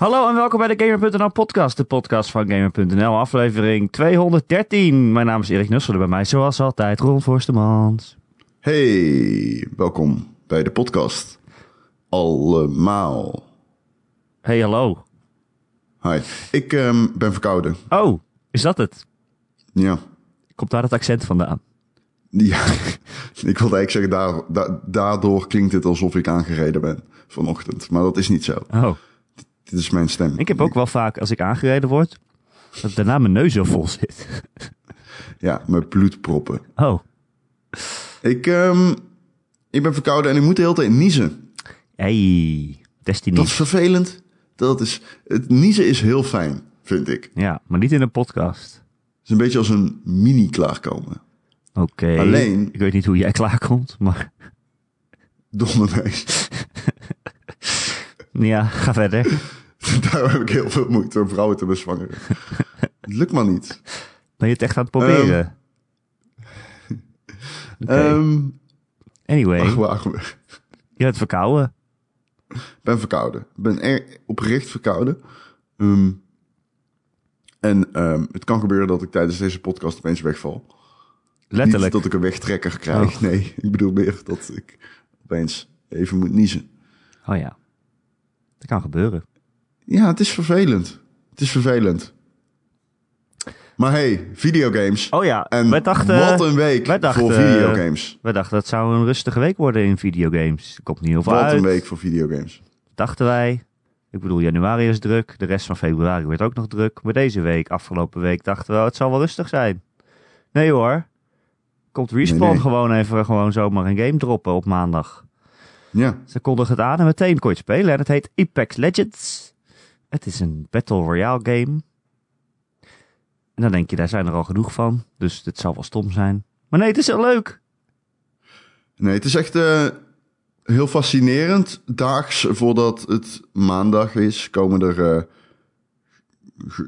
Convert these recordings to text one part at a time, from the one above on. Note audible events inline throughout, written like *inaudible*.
Hallo en welkom bij de Gamer.nl podcast, de podcast van Gamer.nl, aflevering 213. Mijn naam is Erik Nussel, bij mij zoals altijd Ron Forstemans. Hey, welkom bij de podcast. Allemaal. Hey, hallo. Hi, ik ehm, ben verkouden. Oh, is dat het? Ja. Komt daar het accent vandaan? Ja, *laughs* ik wilde eigenlijk zeggen, daar, da- daardoor klinkt het alsof ik aangereden ben vanochtend. Maar dat is niet zo. Oh, Dit is mijn stem. ik heb ook wel vaak als ik aangereden word, dat daarna mijn neus zo vol zit. *laughs* Ja, met bloedproppen. Oh, Ik, ehm, ik ben verkouden en ik moet de hele tijd niezen. hey, Destiny. Dat is vervelend. Dat is, het niezen is heel fijn, vind ik. Het Ja, maar niet in een podcast. is een beetje als een mini klaarkomen. Oké. Alleen- Ik weet niet hoe jij klaarkomt, maar Donderwijs. *laughs* ja, ga verder. *laughs* Daar heb ik heel veel moeite om vrouwen te bezwangeren. Het lukt maar niet. Ben je het echt aan het proberen? Ehm, *laughs* anyway, ach, wacht, je bent verkouden. ben verkouden. Ik ben er oprecht verkouden. Ehm, en het kan gebeuren dat ik tijdens deze podcast opeens wegval. Letterlijk. Niet dat ik een wegtrekker krijg. Oh. Nee, ik bedoel meer dat ik opeens even moet niezen. Oh ja. Dat kan gebeuren. Ja, het is vervelend. Het is vervelend. Maar hey, videogames. Oh ja, en wij dachten... wat een week dachten, voor videogames. We dachten dat zou een rustige week worden in videogames. Er komt niet heel veel Wat uit. een week voor videogames. Dachten wij. Ik bedoel, januari is druk. De rest van februari werd ook nog druk. Maar deze week, afgelopen week, dachten we, het zal wel rustig zijn. Nee hoor. Komt Respawn Nee, nee. gewoon even gewoon zomaar een game droppen op maandag. Ja, Ze kondigen het aan en meteen kon je spelen. En het heet Apex Legends. Het is een Battle Royale game. En dan denk je, daar zijn er al genoeg van. Dus dit zal wel stom zijn. Maar nee, het is heel leuk. Nee, het is echt eh, heel fascinerend. Daags voordat het maandag is, komen er, eh,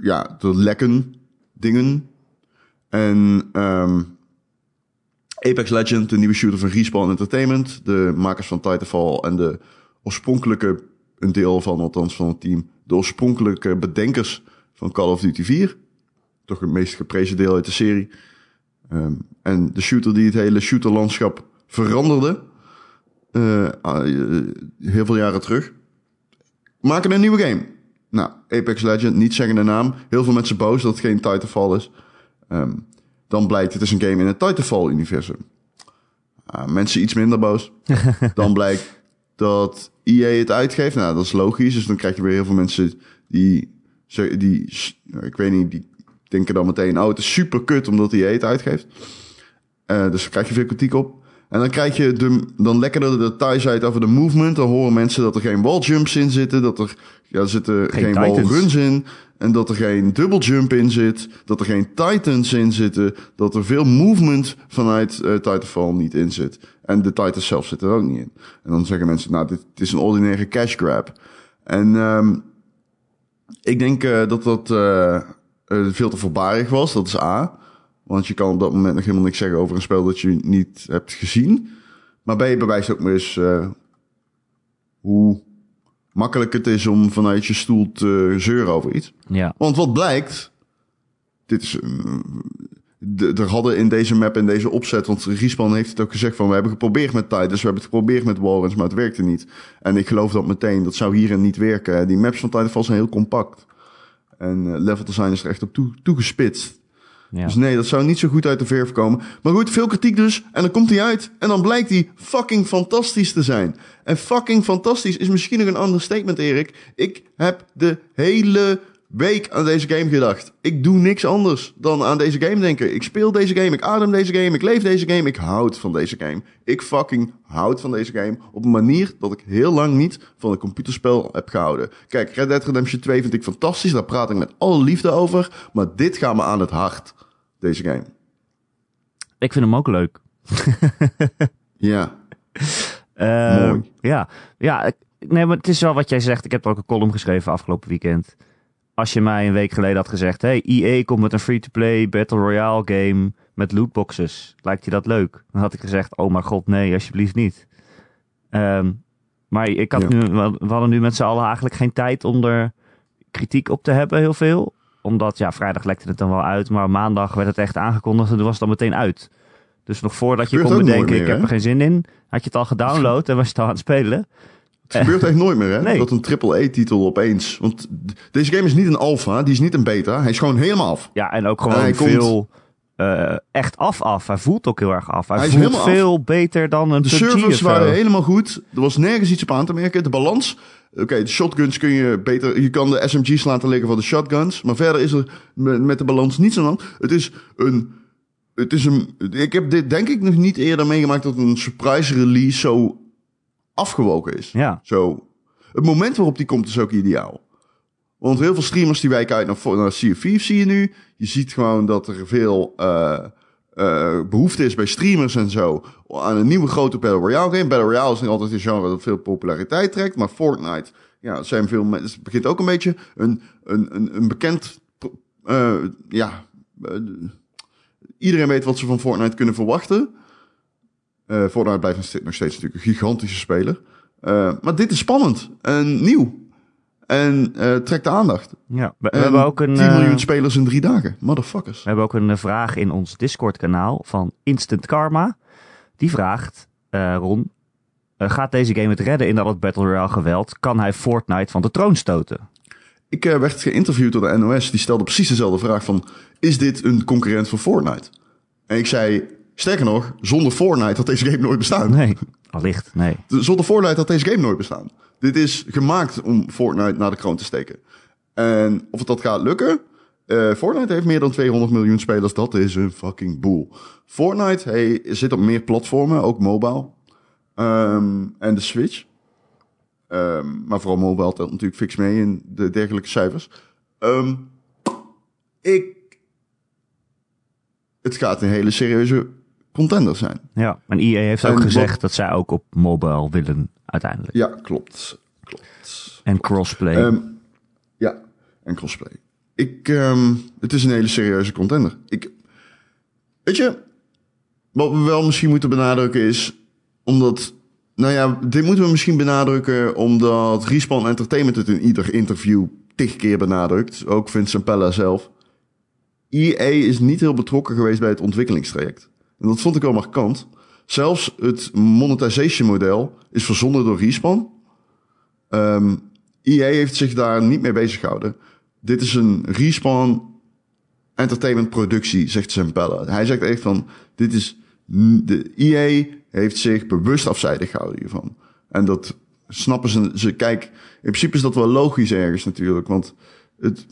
ja, er lekken dingen. En ehm, Apex Legend, de nieuwe shooter van Respawn Entertainment, de makers van Titanfall en de oorspronkelijke, een deel van althans van het team, de oorspronkelijke bedenkers van Call of Duty 4. Toch het meest geprezen deel uit de serie. Ehm, en de shooter die het hele shooterlandschap veranderde. eh, ah, eh, heel veel jaren terug. Maken een nieuwe game. Nou, Apex Legend, niet zeggende naam. Heel veel mensen boos dat het geen Titanfall is. Ehm, dan blijkt het is een game in het Titanfall-universum. Ah, mensen iets minder boos. *laughs* dan blijkt dat EA het uitgeeft. Nou, dat is logisch. Dus dan krijg je weer heel veel mensen die... die ik weet niet, die denken dan meteen... Oh, het is super kut omdat EA het uitgeeft. Eh, dus daar krijg je veel kritiek op. En dan krijg je de, dan lekkerder de details uit over de movement. Dan horen mensen dat er geen walljumps in zitten. Dat er, ja, er zitten Geen geen, titans. wallruns in. En dat er geen double jump in zit. Dat er geen titans in zitten. Dat er veel movement vanuit eh Titanfall niet in zit. En de titans zelf zitten er ook niet in. En dan zeggen mensen, nou, dit, dit is een ordinaire cash grab. En ehm ik denk eh, dat dat eh, eh, veel te voorbarig was. Dat is A. Want je kan op dat moment nog helemaal niks zeggen over een spel dat je niet hebt gezien. Maar B bewijst ook maar eens hoe makkelijk het is om vanuit je stoel te zeuren over iets. Ja. Want wat blijkt, dit is, de- er hadden in deze map en deze opzet, want Respawn heeft het ook gezegd van, we hebben geprobeerd met Titans, we hebben het geprobeerd met Warrens, maar het werkte niet. En ik geloof dat meteen, dat zou hierin niet werken. Die maps van Titanfall zijn heel compact. En eh, level design is er echt op toe, toegespitst. ja. Dus nee, dat zou niet zo goed uit de verf komen. Maar goed, veel kritiek dus. En dan komt hij uit. En dan blijkt hij fucking fantastisch te zijn. En fucking fantastisch is misschien nog een ander statement, Erik. Ik heb de hele week aan deze game gedacht. Ik doe niks anders dan aan deze game denken. Ik speel deze game, ik adem deze game, ik leef deze game, ik houd van deze game. Ik fucking houd van deze game op een manier dat ik heel lang niet van een computerspel heb gehouden. Kijk, Red Dead Redemption 2 vind ik fantastisch, daar praat ik met alle liefde over. Maar dit gaat me aan het hart, deze game. Ik vind hem ook leuk. *laughs* Ja, Eh, Mooi. Ja, ja nee, maar het is wel wat jij zegt. Ik heb er ook een column geschreven afgelopen weekend. Als je mij een week geleden had gezegd... Hey, EA komt met een free-to-play Battle Royale game met lootboxes. Lijkt je dat leuk? Dan had ik gezegd... Oh mijn god, nee, alsjeblieft niet. Ehm, maar ik had Ja. nu, we hadden nu met z'n allen eigenlijk geen tijd om er kritiek op te hebben, heel veel. Omdat, ja, vrijdag lekte het dan wel uit, maar maandag werd het echt aangekondigd en toen was het dan meteen uit. Dus nog voordat je kon bedenken, meer, ik heb er geen zin in, had je het al gedownload en was je het al aan het spelen. Het gebeurt echt nooit meer, hè? Nee. Dat een AAA-titel opeens... Want deze game is niet een alpha, die is niet een beta. Hij is gewoon helemaal af. Ja, en ook gewoon komt- veel eh, echt af af. Hij voelt ook heel erg af. Hij, voelt af. veel beter dan een De PUBG servers waren helemaal goed. Er was nergens iets op aan te merken. De balans... Oké, de shotguns kun je beter... Je kan de SMG's laten liggen van de shotguns. Maar verder is er met, met de balans niets aan de hand. Het is een... Het is een... Ik heb dit denk ik nog niet eerder meegemaakt... dat een surprise release zo afgewoken is. Ja, Zo, het moment waarop die komt is ook ideaal. Want heel veel streamers die wijken uit naar, naar Sea of Thieves zie je nu. Je ziet gewoon dat er veel eh, eh, behoefte is bij streamers en zo aan een nieuwe grote Battle Royale game. Battle Royale is nog altijd een genre dat veel populariteit trekt. Maar Fortnite, ja, zijn veel mensen, het begint ook een beetje een, een, een, een bekend, eh, ja, iedereen weet wat ze van Fortnite kunnen verwachten. Eh, Fortnite blijft nog steeds- natuurlijk een gigantische speler. Eh, maar dit is spannend en nieuw. En eh, trekt de aandacht. ja. We, we En hebben ook een, 10 eh, miljoen spelers in drie dagen. Motherfuckers. we hebben ook een vraag in ons Discord-kanaal van Instant Karma. Die vraagt, Ron, gaat deze game het redden in al het Battle Royale geweld? Kan hij Fortnite van de troon stoten? Ik werd geïnterviewd door de NOS. Die stelde precies dezelfde vraag van... Is dit een concurrent van Fortnite? En ik zei... Sterker nog, zonder Fortnite had deze game nooit bestaan. Nee, allicht, nee. *laughs* Zonder Fortnite had deze game nooit bestaan. Dit is gemaakt om Fortnite naar de kroon te steken. En of het dat gaat lukken... eh, Fortnite heeft meer dan 200 miljoen spelers. Dat is een fucking boel. Fortnite hey, zit op meer platformen, ook mobile. Ehm, en de Switch. Ehm, maar vooral mobile telt natuurlijk fix mee in de dergelijke cijfers. Ehm, ik... Het gaat een hele serieuze contender zijn. Ja, en EA heeft ook En wat- gezegd dat zij ook op mobile willen uiteindelijk. Ja, klopt. Klopt. En crossplay. Ehm, ja, en crossplay. Ik, ehm, het is een hele serieuze contender. Ik, weet je, wat we wel misschien moeten benadrukken is, omdat, nou ja, dit moeten we misschien benadrukken omdat Respawn Entertainment het in ieder interview tig keer benadrukt. Ook Vincent Pella zelf. EA is niet heel betrokken geweest bij het ontwikkelingstraject. En dat vond ik wel markant. Zelfs het monetization model is verzonnen door Respawn. Ehm EA heeft zich daar niet mee bezig gehouden. Dit is een Respawn entertainment productie, zegt Zempella. Hij zegt echt van, dit is, de EA heeft zich bewust afzijdig gehouden hiervan. En dat snappen ze, ze, kijk, in principe is dat wel logisch ergens natuurlijk, want het,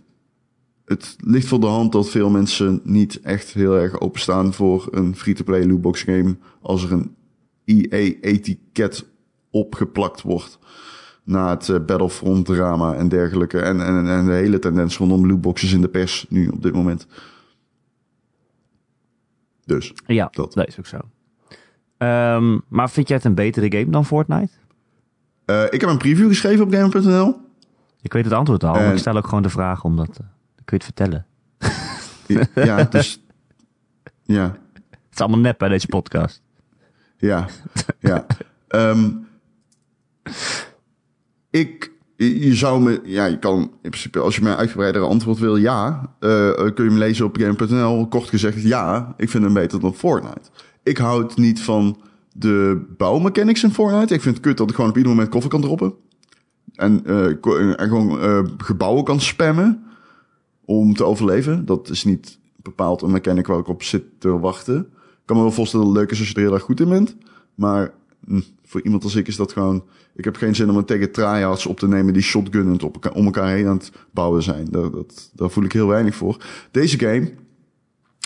het ligt voor de hand dat veel mensen niet echt heel erg openstaan voor een free-to-play lootbox game als er een EA-etiket opgeplakt wordt na het eh, Battlefront drama en dergelijke. En, en, en de hele tendens rondom lootboxes in de pers nu op dit moment. Dus, ja, dat. dat is ook zo. Ehm, maar vind jij het een betere game dan Fortnite? eh, ik heb een preview geschreven op Gamer.nl. Ik weet het antwoord al, maar ik stel ook gewoon de vraag omdat eh, je het vertellen. ja, dus... Ja, Het is allemaal nep bij deze podcast. ja, ja. Ehm, ik... Je zou me... Ja, je kan in principe... Als je mij een uitgebreidere antwoord wil, ja. eh, kun je hem lezen op Gamer.nl. Kort gezegd, ja. Ik vind hem beter dan Fortnite. Ik houd niet van de bouwmechanics in Fortnite. Ik vind het kut dat ik gewoon op ieder moment koffer kan droppen. En, eh, ko- en gewoon eh, gebouwen kan spammen om te overleven. Dat is niet bepaald een mechanic waar ik op zit te wachten. Ik kan me wel voorstellen dat het leuk is als je er heel erg goed in bent. Maar hm, voor iemand als ik is dat gewoon... Ik heb geen zin om het tegen tryhards op te nemen die shotgunnend op elkaar, om elkaar heen aan het bouwen zijn. Daar, dat, daar voel ik heel weinig voor. Deze game...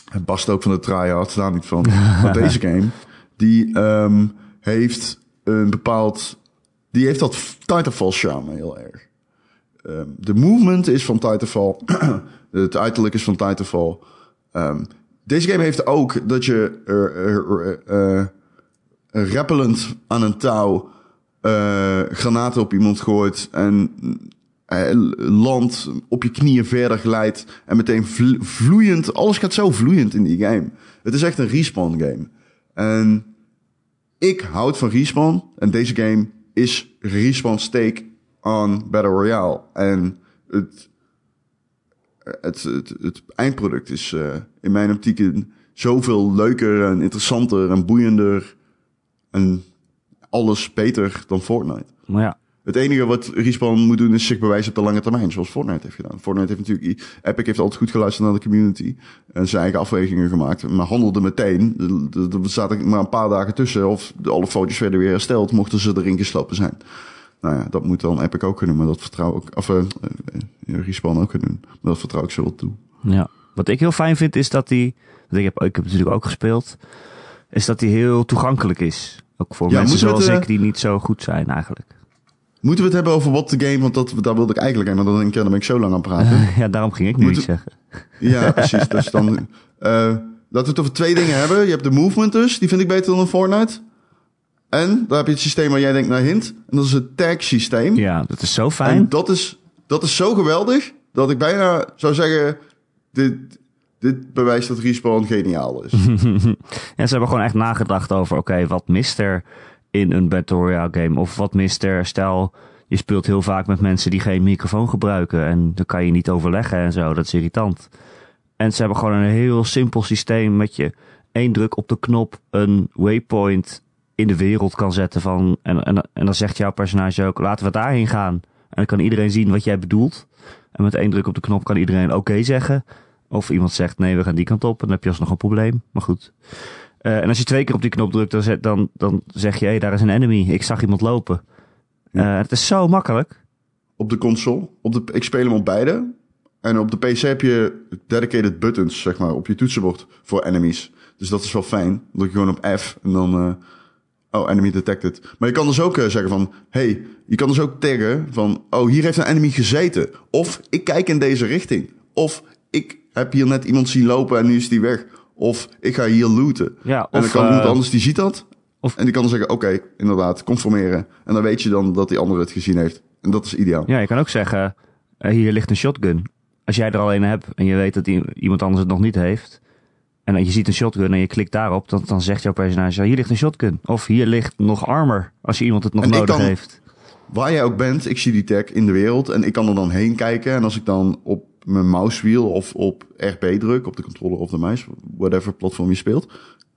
Het bast ook van de tryhards, daar niet van. *laughs* Maar deze game, die ehm, heeft een bepaald... Die heeft dat Titanfall charme heel erg. Ehm, de movement is van Titanfall. *clears throat* het uiterlijk is van Titanfall. Ehm, deze game heeft ook dat je uh, rappelend aan een touw eh, granaten op iemand gooit en eh, land op je knieën verder glijdt en meteen vlo- vloeiend. Alles gaat zo vloeiend in die game. Het is echt een respawn game. En ik houd van respawn en deze game is respawn stake on Battle Royale. En het het, het, het eindproduct is uh, in mijn optiek zoveel leuker en interessanter en boeiender en alles beter dan Fortnite. Maar ja, het enige wat Respawn moet doen is zich bewijzen op de lange termijn, zoals Fortnite heeft gedaan. Fortnite heeft natuurlijk, Epic heeft altijd goed geluisterd naar de community en zijn eigen afwegingen gemaakt, maar handelde meteen. Er zaten maar een paar dagen tussen of alle foto's werden weer hersteld, mochten ze erin geslopen zijn. Nou ja, dat moet dan Epic ook kunnen, maar dat vertrouw ik, of uh, Respawn ook kunnen doen. Maar dat vertrouw ik ze wel toe. Ja, wat ik heel fijn vind is dat die, ik heb, ik heb natuurlijk ook gespeeld, is dat die heel toegankelijk is. Ook voor mensen zoals ik die niet zo goed zijn eigenlijk. Moeten we het hebben over wat de game? Want dat, daar wilde ik eigenlijk en maar dan denk ik, ja, dan ben ik zo lang aan praten. *laughs* ja, daarom ging ik nu iets zeggen. Ja, *laughs* precies. dus dan, uh, laten we het over twee dingen hebben. Je hebt de movement dus, die vind ik beter dan een Fortnite. En daar heb je het systeem waar jij denkt naar hint. En dat is het tag systeem. Ja, dat is zo fijn. En dat is, dat is zo geweldig, dat ik bijna zou zeggen, dit, dit bewijst dat Respawn geniaal is. *laughs* ja, ze hebben gewoon echt nagedacht over, oké, wat mist er in een Battle Royale game? Of wat mist er? Stel, je speelt heel vaak met mensen die geen microfoon gebruiken en dan kan je niet overleggen en zo. Dat is irritant. En ze hebben gewoon een heel simpel systeem met je één druk op de knop een waypoint in de wereld kan zetten van en, en, en dan zegt jouw personage ook laten we daarheen gaan. En dan kan iedereen zien wat jij bedoelt. En met één druk op de knop kan iedereen oké zeggen. Of iemand zegt nee, we gaan die kant op. En dan heb je alsnog een probleem. Maar goed. Uh, en als je twee keer op die knop drukt, dan, dan, dan zeg je, hé, hey, daar is een enemy. Ik zag iemand lopen. Uh, het is zo makkelijk. Op de console, op de, ik speel hem op beide. En op de PC heb je dedicated buttons, zeg maar, op je toetsenbord voor enemies. Dus dat is wel fijn. Dan je gewoon op F en dan, uh, oh, enemy detected. Maar je kan dus ook zeggen van, hey, je kan dus ook taggen van, oh, hier heeft een enemy gezeten. Of ik kijk in deze richting. Of ik heb hier net iemand zien lopen en nu is die weg. Of ik ga hier looten. Ja, en dan kan iemand uh, anders die ziet dat. Of, en die kan dan zeggen, oké, okay, inderdaad, conformeren. En dan weet je dan dat die andere het gezien heeft. En dat is ideaal. Ja, je kan ook zeggen, uh, hier ligt een shotgun. Als jij er al een hebt en je weet dat iemand anders het nog niet heeft. En je ziet een shotgun en je klikt daarop, dan, dan zegt jouw personage, hier ligt een shotgun. Of hier ligt nog armor, als je iemand het nog en nodig kan, heeft. Waar jij ook bent, ik zie die tag in de wereld en ik kan er dan heen kijken. En als ik dan op mijn mousewheel of op RB druk, op de controller of de muis, whatever platform je speelt,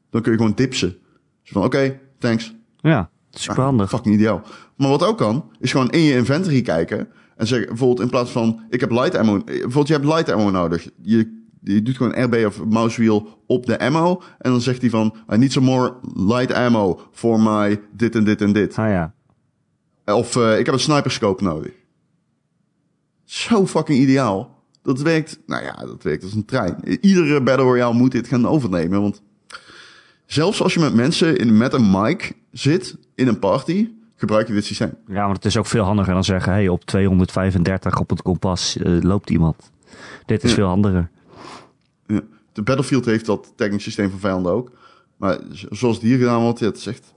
dan kun je gewoon dipsen. Dus van, oké, okay, thanks. Ja, super handig. fucking ideaal. Maar wat ook kan, is gewoon in je inventory kijken en zeggen, bijvoorbeeld in plaats van, ik heb light ammo, bijvoorbeeld je hebt light ammo nodig. Je, je doet gewoon RB of mousewheel op de ammo en dan zegt hij van, I need some more light ammo for my dit en dit en dit. Ah ja. Of uh, ik heb een sniperscope nodig. Zo fucking ideaal. Dat werkt, nou ja, dat werkt als een trein. Iedere Battle Royale moet dit gaan overnemen. Want zelfs als je met mensen in, met een mic zit in een party, gebruik je dit systeem. Ja, want het is ook veel handiger dan zeggen, hey, op 235 op het kompas uh, loopt iemand. Dit is veel handiger. De Battlefield heeft dat tagging systeem van vijanden ook. Maar zoals het hier gedaan wordt, het is echt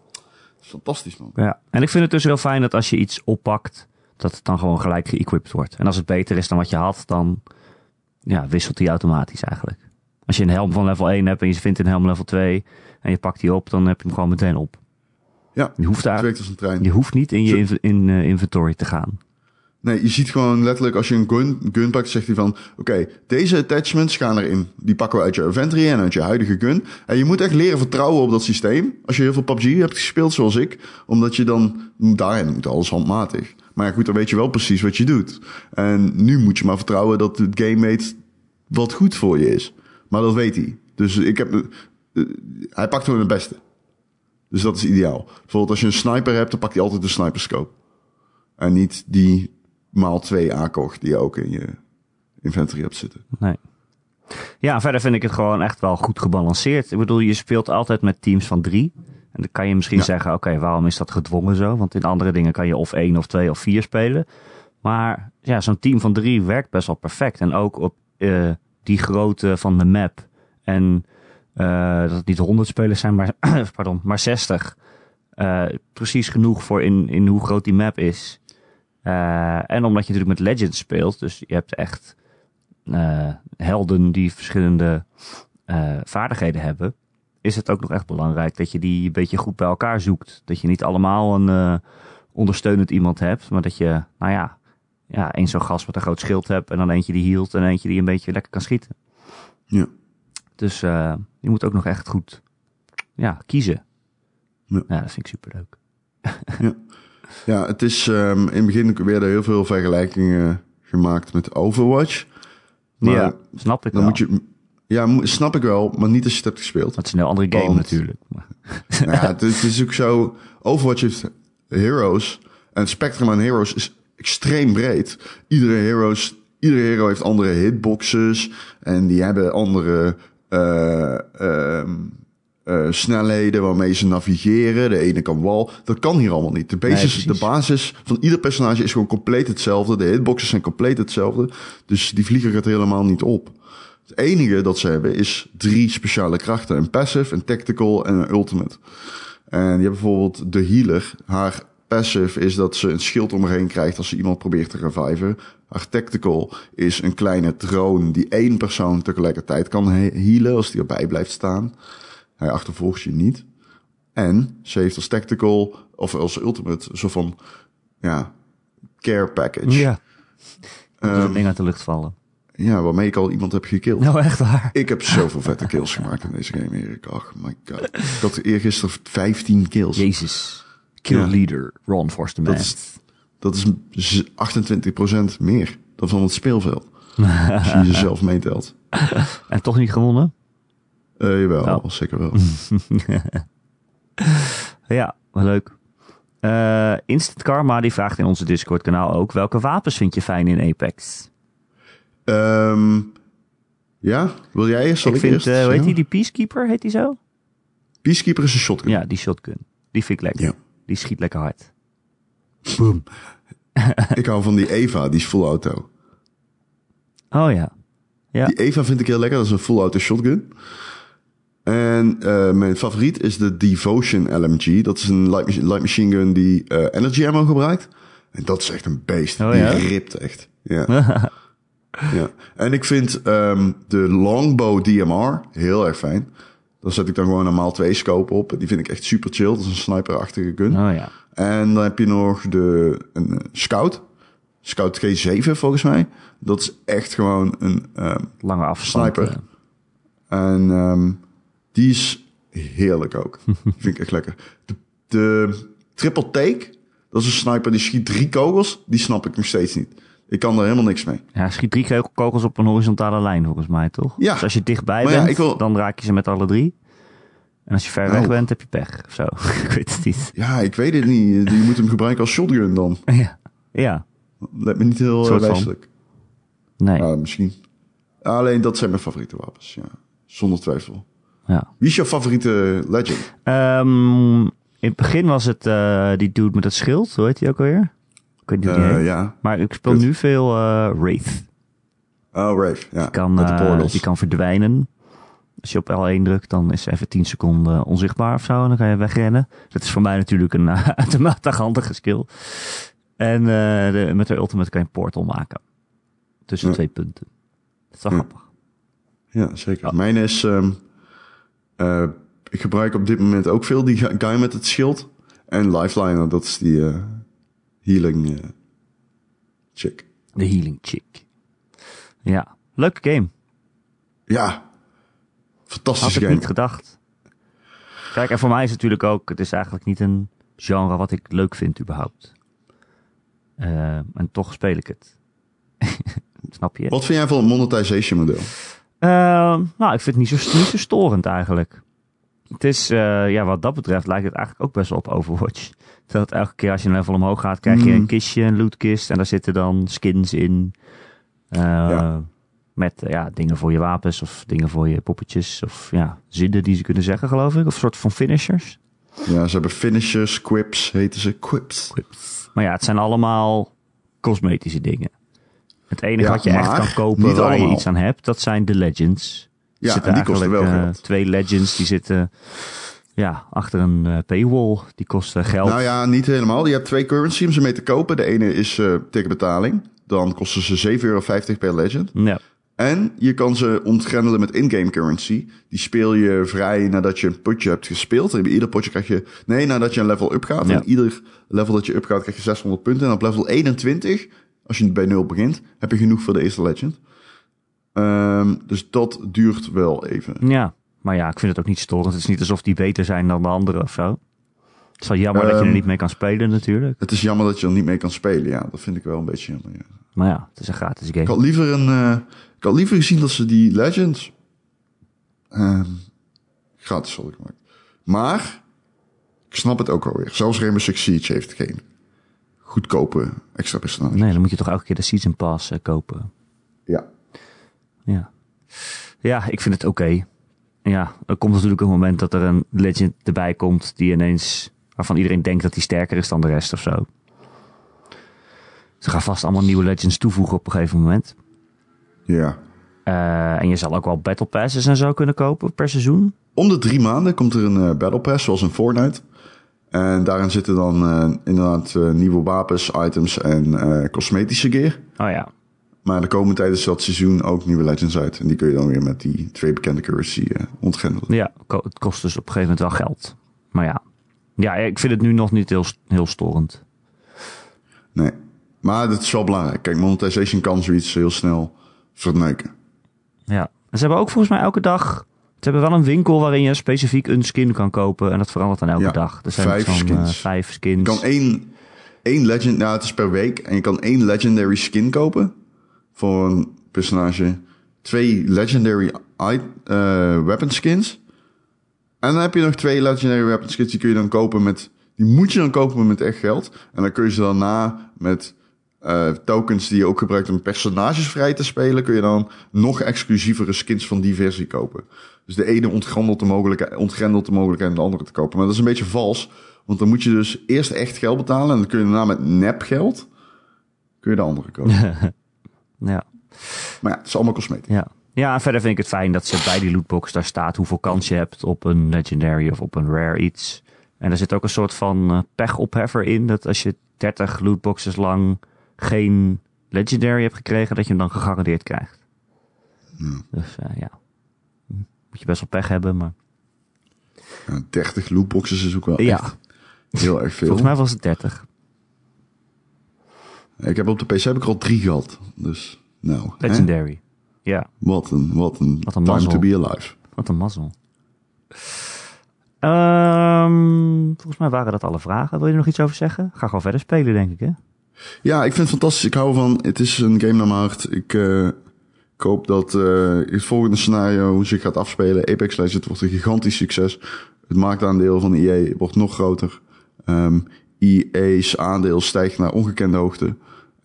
fantastisch, man. Ja, en ik vind het dus heel fijn dat als je iets oppakt, dat het dan gewoon gelijk geëquipt wordt. En als het beter is dan wat je had, dan ja, wisselt die automatisch eigenlijk. Als je een helm van level 1 hebt en je vindt een helm level 2 en je pakt die op, dan heb je hem gewoon meteen op. Ja, je hoeft daar, werkt als een trein. Je hoeft niet in je in, in uh, inventory te gaan. Nee, je ziet gewoon letterlijk als je een gun, gun pakt, zegt hij van... Oké, deze attachments gaan erin. Die pakken we uit je inventory en uit je huidige gun. En je moet echt leren vertrouwen op dat systeem. Als je heel veel PUBG hebt gespeeld, zoals ik. Omdat je dan... Daarin moet alles handmatig. Maar goed, dan weet je wel precies wat je doet. En nu moet je maar vertrouwen dat het game wat goed voor je is. Maar dat weet hij. Dus ik heb... Uh, hij pakt gewoon het beste. Dus dat is ideaal. Bijvoorbeeld als je een sniper hebt, dan pakt hij altijd de sniperscope. En niet die maal 2 ACOG die je ook in je inventory hebt zitten. Nee. Ja, verder vind ik het gewoon echt wel goed gebalanceerd. Ik bedoel, je speelt altijd met teams van drie. En dan kan je misschien zeggen, oké, waarom is dat gedwongen zo? Want in andere dingen kan je of één of twee of vier spelen. Maar ja, zo'n team van drie werkt best wel perfect. En ook op uh, die grootte van de map. En uh, dat het niet 100 spelers zijn, maar, *clears throat* pardon, maar 60. Uh, precies genoeg voor in, in hoe groot die map is. En omdat je natuurlijk met Legends speelt, dus je hebt echt helden die verschillende vaardigheden hebben is het ook nog echt belangrijk dat je die een beetje goed bij elkaar zoekt. Dat je niet allemaal een ondersteunend iemand hebt, maar dat je, nou ja, ja, één zo'n gast met een groot schild hebt en dan eentje die hield en eentje die een beetje lekker kan schieten. Ja. Dus eh, je moet ook nog echt goed ja, kiezen. Ja. Ja. dat vind ik superleuk. Ja, *laughs* het is ehm, in het begin werden heel veel vergelijkingen gemaakt met Overwatch. Maar ja, snap ik dan wel. moet je. Ja, snap ik wel, maar niet als je het hebt gespeeld. Dat is een heel andere game Want- natuurlijk. Maar, *laughs* nou ja, het, het is ook zo. Overwatch heeft heroes. En het spectrum aan heroes is extreem breed. Iedere, heroes, iedere hero heeft andere hitboxes. En die hebben andere ehm, eh, snelheden waarmee ze navigeren. De ene kan wal. Dat kan hier allemaal niet. De basis, Nee, de basis van ieder personage is gewoon compleet hetzelfde. De hitboxes zijn compleet hetzelfde. Dus die vliegen het helemaal niet op. Het enige dat ze hebben is drie speciale krachten. Een passive, een tactical en een ultimate. En je hebt bijvoorbeeld de healer. Haar passive is dat ze een schild om haar heen krijgt als ze iemand probeert te reviven. Haar tactical is een kleine drone die één persoon tegelijkertijd kan he- healen als die erbij blijft staan. Hij achtervolgt je niet. En ze heeft als tactical, of als ultimate, zo van, ja, care package. ja. Dat Ehm, ding uit de lucht vallen. ja, waarmee ik al iemand heb gekilld. Nou, echt waar. Ik heb zoveel vette kills gemaakt in deze game, Erik. Oh my god. Ik had eergisteren 15 kills. Jezus. Kill Ja. leader, Ron Forster Dat is, dat is z- 28% meer dan van het speelveld. *laughs* Als je jezelf meetelt. En toch niet gewonnen? Eh jawel, Oh. zeker wel. *laughs* Ja, leuk. Eh, Instant Karma die vraagt in onze Discord kanaal ook... welke wapens vind je fijn in Apex? Ehm, ja, wil jij eerst? Zal ik ik, vind, eerst? eh, hoe heet die, die Peacekeeper, heet die zo? Peacekeeper is een shotgun. Ja, die shotgun. Die vind ik lekker. Ja. Die schiet lekker hard. Boom. *laughs* ik hou van die Eva, die is full auto. Oh ja. Ja. Die Eva vind ik heel lekker. Dat is een full auto shotgun. En eh, mijn favoriet is de Devotion LMG. Dat is een light, machi- light machine gun die eh, energy ammo gebruikt. En dat is echt een beest. Oh, die ja? ript echt. Ja. *laughs* ja. En ik vind ehm, de Longbow DMR heel erg fijn. Daar zet ik dan gewoon een maal 2 scope op. Die vind ik echt super chill. Dat is een sniperachtige gun. Oh ja. En dan heb je nog de een, eh, Scout. Scout G7 volgens mij. Dat is echt gewoon een ehm, Lange afstand. Sniper. en ehm, die is heerlijk ook. *laughs* Vind ik echt lekker. De, de triple take, dat is een sniper die schiet drie kogels. Die snap ik nog steeds niet. Ik kan daar helemaal niks mee. Ja, schiet drie kogels op een horizontale lijn volgens mij, toch? Ja. Dus als je dichtbij Maar bent, wil- dan raak je ze met alle drie. En als je ver weg Nou. bent, heb je pech of zo. *laughs* ik weet het niet. Ja, ik weet het niet. Je moet hem gebruiken als shotgun dan. *laughs* ja. ja, Lijkt me niet heel van. wijselijk. nee. Ja, misschien. Alleen dat zijn mijn favoriete wapens. Ja. Zonder twijfel. Ja. Wie is jouw favoriete legend? Ehm, in het begin was het eh, die dude met het schild. Hoe heet die ook alweer? Ik weet niet die Eh, ja. Maar ik speel nu veel eh Wraith. Oh, Rave. Ja. Die kan, die kan verdwijnen. Als je op L1 drukt, dan is ze even 10 seconden onzichtbaar of zo. En dan kan je wegrennen. Dat is voor mij natuurlijk een *laughs* uitermate handige skill. En de, met de ultimate kan je een portal maken. Tussen Ja. twee punten. Dat is wel Ja. grappig. Ja, zeker. Mijn is... ehm, eh, ik gebruik op dit moment ook veel die gu- guy met het schild. En Lifeliner, dat is die eh, healing eh, chick. De healing chick. Ja, leuke game. Ja. Had Fantastische ik game. niet gedacht. Kijk, en voor mij is het natuurlijk ook... Het is eigenlijk niet een genre wat ik leuk vind überhaupt. En toch speel ik het. *laughs* Snap je? Wat vind jij van het monetization model? Ehm, nou, ik vind het niet zo, niet zo storend eigenlijk. Het is, eh, ja, wat dat betreft lijkt het eigenlijk ook best wel op Overwatch. Dat elke keer als je een level omhoog gaat, krijg je Mm. een kistje, een lootkist. En daar zitten dan skins in. Eh, Ja. Met eh, ja, dingen voor je wapens of dingen voor je poppetjes. Of ja, zinnen die ze kunnen zeggen, geloof ik. Of een soort van finishers. Ja, ze hebben finishers, quips, heten ze quips. Maar ja, het zijn allemaal cosmetische dingen. Het enige Ja, wat je echt kan kopen waar je allemaal. iets aan hebt, dat zijn de legends. Ja, zitten en die kosten wel eh, twee legends die zitten ja, achter een eh, paywall. Die kosten geld. Nou ja, niet helemaal. Je hebt twee currency om ze mee te kopen. De ene is eh, tegen betaling. Dan kosten ze 7,50 euro per legend. Ja. En je kan ze ontgrendelen met in-game currency. Die speel je vrij nadat je een potje hebt gespeeld. En bij ieder potje krijg je... Nee, nadat je een level up gaat. Ja. En ieder level dat je up gaat krijg je 600 punten. En op level 21, Als je bij nul begint, heb je genoeg voor de eerste Legend. Ehm, dus dat duurt wel even. Ja, maar ja, ik vind het ook niet storend. Het is niet alsof die beter zijn dan de anderen of zo. Het is wel jammer dat je er Ehm, niet mee kan spelen natuurlijk. Het is jammer dat je er niet mee kan spelen. Ja, dat vind ik wel een beetje jammer. Ja. Maar ja, het is een gratis Ik game. had liever een. eh, ik had liever gezien dat ze die Legends. ehm, gratis hadden gemaakt. Maar. Ik snap het ook alweer. Zelfs Rainbow Six Siege heeft geen goedkope extra personages. Nee, dan moet je toch elke keer de Season Pass eh, kopen. Ja. Ja. ja, ik vind het oké. Ja, er komt natuurlijk een moment dat er een legend erbij komt die ineens, waarvan iedereen denkt dat hij sterker is dan de rest of zo. Ze gaan vast allemaal nieuwe legends toevoegen op een gegeven moment. Ja. Eh, en je zal ook wel battle passes en zo kunnen kopen per seizoen. Om de drie maanden komt er een eh, Battle Pass, zoals in Fortnite. En daarin zitten dan eh, inderdaad eh, nieuwe wapens, items en eh, cosmetische gear. Oh ja, Maar er komen tijdens dat seizoen ook nieuwe legends uit. En die kun je dan weer met die twee bekende currency ontgrendelen. ja het kost dus op een gegeven moment wel geld. Maar ja, ja ik vind het nu nog niet heel, heel storend. Nee. Maar dat is wel belangrijk. Kijk, monetization kan zoiets heel snel verneuken. Ja. En ze hebben ook volgens mij elke dag. Ze hebben wel een winkel waarin je specifiek een skin kan kopen. En dat verandert dan elke Ja, dag. Er zijn vijf skins. eh, vijf skins. Je kan één, één legend, nou het is per week. En je kan één legendary skin kopen. Voor een personage. Twee legendary eh, weapon skins. En dan heb je nog twee legendary weapon skins. Die kun je dan kopen met, die moet je dan kopen met echt geld. En dan kun je ze dan na met eh, tokens die je ook gebruikt om personages vrij te spelen. Kun je dan nog exclusievere skins van die versie kopen. Dus de ene ontgrendelt de mogelijkheid, ontgrendelt de mogelijkheid om de andere te kopen. Maar dat is een beetje vals. Want dan moet je dus eerst echt geld betalen. En dan kun je daarna met nepgeld kun je de andere kopen. *laughs* Ja. maar ja, het is allemaal cosmetisch. Ja. ja, en verder vind ik het fijn dat ze bij die lootbox daar staat hoeveel kans je hebt op een legendary of op een rare iets. En er zit ook een soort van eh, pechopheffer in. Dat als je 30 lootboxes lang geen legendary hebt gekregen, dat je hem dan gegarandeerd krijgt. Dus eh, ja, moet je best wel pech hebben, maar Ja, 30 lootboxes is ook wel Ja. echt heel erg veel. volgens mij was het 30. Ik heb op de PC heb ik al drie gehad. Dus nou, hè? Legendary. Ja, wat een, wat een, Wat een time mazzel. to be alive. wat een mazzel. Ehm, volgens mij waren dat alle vragen. Wil je er nog iets over zeggen? Ga gewoon verder spelen, denk ik, hè? Ja, ik vind het fantastisch. Ik hou van, het is een game naar mijn hart. Ik, eh, ik hoop dat eh, het volgende scenario zich gaat afspelen. Apex Legends wordt een gigantisch succes. Het marktaandeel van EA wordt nog groter. Ehm EA's aandeel stijgt naar ongekende hoogte.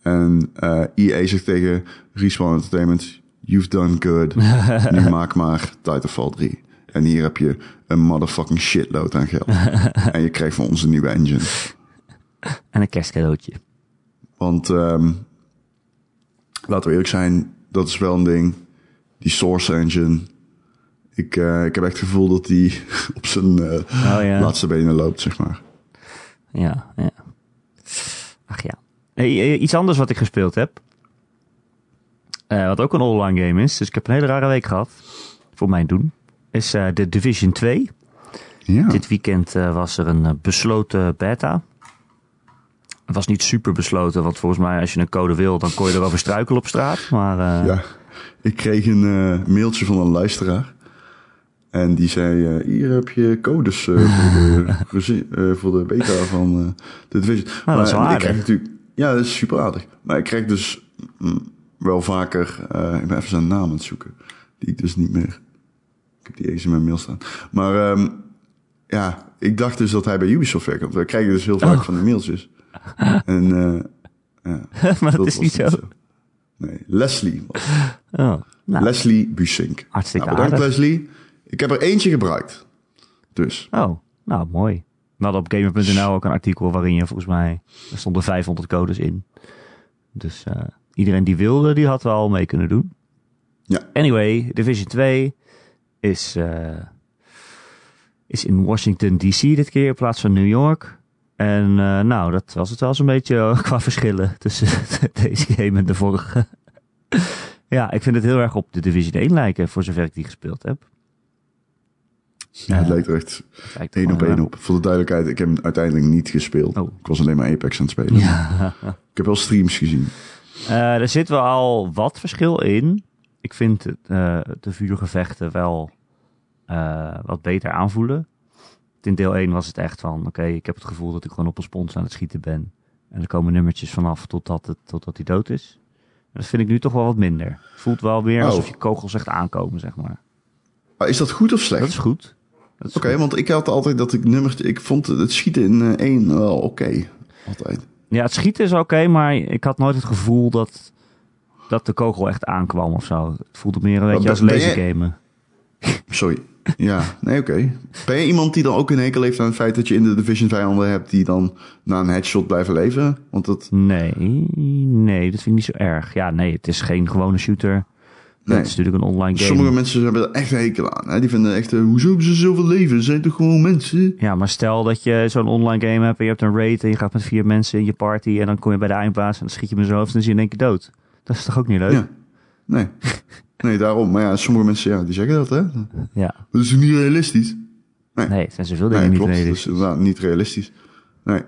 En eh EA zegt tegen Respawn Entertainment... You've done good. *laughs* nu maak maar Titanfall 3. En hier heb je een motherfucking shitload aan geld. *laughs* en je krijgt van ons een nieuwe engine. En een kerstcadeautje. Want ehm laten we eerlijk zijn, dat is wel een ding. Die Source Engine. Ik, eh, ik heb echt het gevoel dat die *laughs* op zijn eh, Oh ja. laatste benen loopt, zeg maar. Ja, ja. Ach ja. Hey, eh, iets anders wat ik gespeeld heb. Wat ook een online game is. Dus ik heb een hele rare week gehad. Voor mijn doen. Is The Division 2. Ja, Dit weekend was er een besloten beta. Het was niet super besloten. Want volgens mij als je een code wil. Dan kon je erover struikelen op straat. Maar eh, ja. Ik kreeg een eh, mailtje van een luisteraar. En die zei, eh, hier heb je codes voor, de, *laughs* voor de beta van de Division. Nou, dat is wel ik aardig. krijg natuurlijk, ja, dat is super aardig. Maar ik krijg dus mm, wel vaker, ik ben even zijn naam aan het zoeken. Die ik dus niet meer, ik heb die eens in mijn mail staan. Maar ehm, ja, ik dacht dus dat hij bij Ubisoft werkt. Want we krijgen dus heel vaak Oh. van die mailtjes. *laughs* En eh, ja, *laughs* maar dat, is niet zo. Nee, Leslie was Oh, nou, Leslie Busink. Hartstikke nou, bedankt aardig. Leslie. Ik heb er eentje gebruikt. Dus, oh, nou mooi. We hadden op gamer.nl ook een artikel waarin je volgens mij... Er stonden 500 codes in. Dus eh, iedereen die wilde, die had wel mee kunnen doen. Ja. Anyway, Division 2 is, eh, is in Washington DC dit keer in plaats van New York. En eh, nou, dat was het wel zo'n beetje eh, *laughs* qua verschillen tussen *laughs* deze game en de vorige. *laughs* ja, ik vind het heel erg op de Division 1 lijken, voor zover ik die gespeeld heb. ja, het lijkt er echt één op één op. Voor de duidelijkheid, ik heb hem uiteindelijk niet gespeeld. Oh. Ik was alleen maar Apex aan het spelen. Ja, Ik heb wel streams gezien. Eh, er zit wel al wat verschil in. Ik vind het, eh, de vuurgevechten wel eh, wat beter aanvoelen. In deel 1 was het echt van, oké, ik heb het gevoel dat ik gewoon op een spons aan het schieten ben. En er komen nummertjes vanaf totdat, het, totdat hij dood is. En dat vind ik nu toch wel wat minder. Voelt wel weer Oh. alsof je kogels echt aankomen, zeg maar. Maar is dat goed of slecht? Dat is goed. Oké, want ik had altijd dat ik nummers... Ik vond het schieten in eh, één wel oké. Altijd. Ja, het schieten is oké, maar ik had nooit het gevoel dat, dat de kogel echt aankwam of zo. Het voelde meer een beetje als lasergamen. Sorry. Ja, nee, oké. Ben je iemand die dan ook een hekel heeft aan het feit dat je in de Division vijanden hebt die dan na een headshot blijven leven? Want dat... Nee, nee, dat vind ik niet zo erg. Ja, nee, het is geen gewone shooter. Nee. Het is natuurlijk een online game. Sommige mensen hebben er echt hekel aan. Hè? Die vinden echt, eh, hoezo hebben ze zoveel leven? Ze zijn toch gewoon mensen? Ja, maar stel dat je zo'n online game hebt en je hebt een raid en je gaat met vier mensen in je party en dan kom je bij de eindbaas en dan schiet je met zijn hoofd en dan zie je in één keer dood. Dat is toch ook niet leuk? Ja. Nee. Nee, daarom. Maar ja, sommige mensen ja, die zeggen dat, hè? Ja. Dat is niet realistisch? Nee, het zijn zoveel dingen Nee, niet klopt. realistisch. Dat is inderdaad niet realistisch. Nee.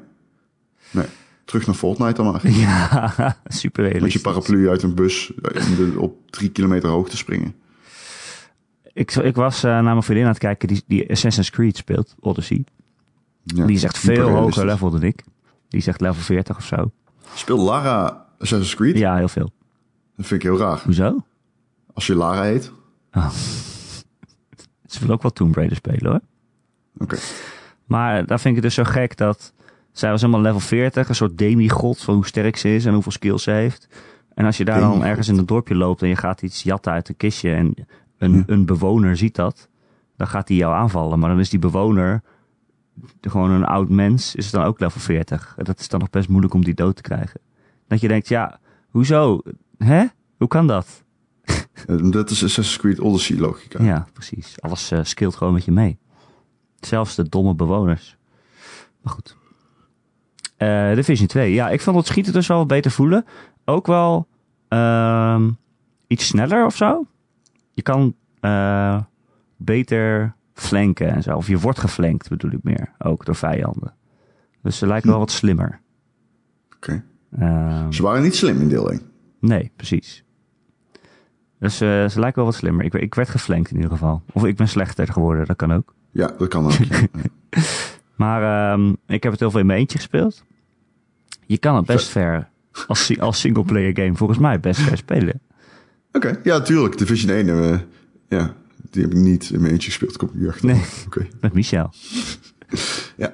Nee. Terug naar Fortnite dan maar. Ja, *laughs* super Met je realistisch. paraplu uit een bus de, op drie kilometer hoogte springen. Ik, ik was eh, naar mijn vriendin aan het kijken die, die Assassin's Creed speelt, Odyssey. Ja, die is echt veel hoger realistisch. level dan ik. Die is echt level 40 of zo. Speelt Lara Assassin's Creed? Ja, heel veel. Dat vind ik heel raar. Hoezo? Als je Lara heet. Ze wil ook wel Tomb Raider spelen hoor. Oké. Maar daar vind ik het dus zo gek dat zij was helemaal level 40, een soort demigod van hoe sterk ze is en hoeveel skills ze heeft. En als je daar dan ergens in het dorpje loopt en je gaat iets jatten uit een kistje en een, Ja. een bewoner ziet dat, dan gaat hij jou aanvallen. Maar dan is die bewoner gewoon een oud mens, is het dan ook level 40. En dat is dan nog best moeilijk om die dood te krijgen. Dat je denkt, ja, hoezo? Hè? Hoe kan dat? Eh, Dat is Assassin's Creed Odyssey logica. Ja, precies. Alles skillt gewoon met je mee. Zelfs de domme bewoners. Maar goed. Eh Division 2. Ja, ik vond het schieten dus wel beter voelen. Ook wel ehm, iets sneller of zo. Je kan beter flanken en zo. Of je wordt geflankt bedoel ik meer. Ook door vijanden. Dus ze lijken wel wat slimmer. Oké. Ehm, Ze waren niet slim in deel 1. Nee, precies. Dus eh, ze lijken wel wat slimmer. Ik, ik werd geflankt in ieder geval. Of ik ben slechter geworden, dat kan ook. Ja, dat kan ook. ja. *laughs* Maar ehm, ik heb het heel veel in mijn eentje gespeeld. Je kan het best ver als, als singleplayer game volgens mij best ver spelen. Oké, ja, tuurlijk. Division 1, eh, ja, die heb ik niet in mijn eentje gespeeld. Kom ik. Nee. Oké. Met Michel. Ja.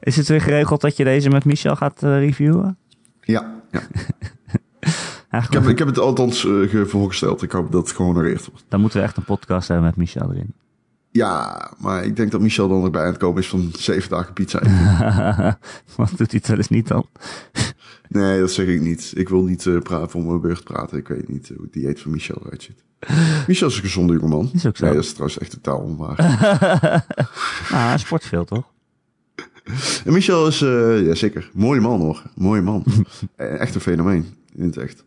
Is het weer geregeld dat je deze met Michel gaat eh, reviewen? Ja, ja. *laughs* Ik heb, ik heb het althans ge- voorgesteld. Ik hoop dat het gehonoreerd wordt. Dan moeten we echt een podcast hebben met Michel erin. Ja, maar ik denk dat Michel dan nog bij aan het komen is van zeven dagen pizza. *laughs* Wat doet hij het wel eens niet dan? *laughs* nee, dat zeg ik niet. Ik wil niet eh, praten voor mijn beurt praten. Ik weet niet eh, hoe het dieet van Michel eruit ziet. Michel is een gezonde jongeman. Is ook zo. Nee, dat is trouwens echt totaal onwaar. Ah, *laughs* hij sport veel toch? en Michel is, eh, ja zeker, mooie man hoor. Mooie man. Echt een fenomeen. In het echt.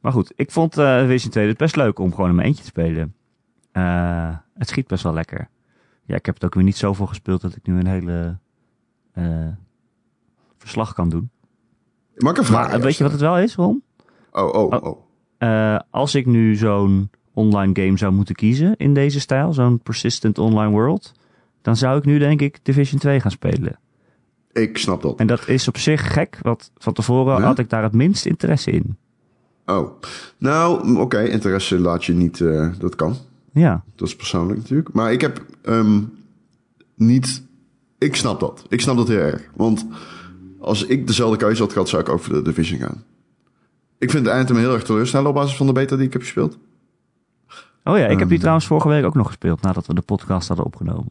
Maar goed, ik vond eh Division 2 dus best leuk om gewoon in mijn eentje te spelen. Eh, het schiet best wel lekker. Ja, ik heb het ook weer niet zoveel gespeeld dat ik nu een hele eh, verslag kan doen. Mag ik een vraag Maar weet je wat het wel is, Ron? Oh, oh, Oh. oh. Als ik nu zo'n online game zou moeten kiezen in deze stijl, zo'n persistent online world, dan zou ik nu denk ik Division 2 gaan spelen. Ik snap dat. En dat is op zich gek, want van tevoren Ja? had ik daar het minst interesse in. Oh. Nou, oké, interesse laat je niet, eh, dat kan. Ja, Dat is persoonlijk natuurlijk. Maar ik heb ehm, niet. Ik snap dat. Ik snap dat heel erg. Want als ik dezelfde keuze had gehad, zou ik ook voor de Division gaan. Ik vind de Anthem heel erg teleurstellend op basis van de beta die ik heb gespeeld. Oh ja, ik heb die Ehm. trouwens vorige week ook nog gespeeld nadat we de podcast hadden opgenomen.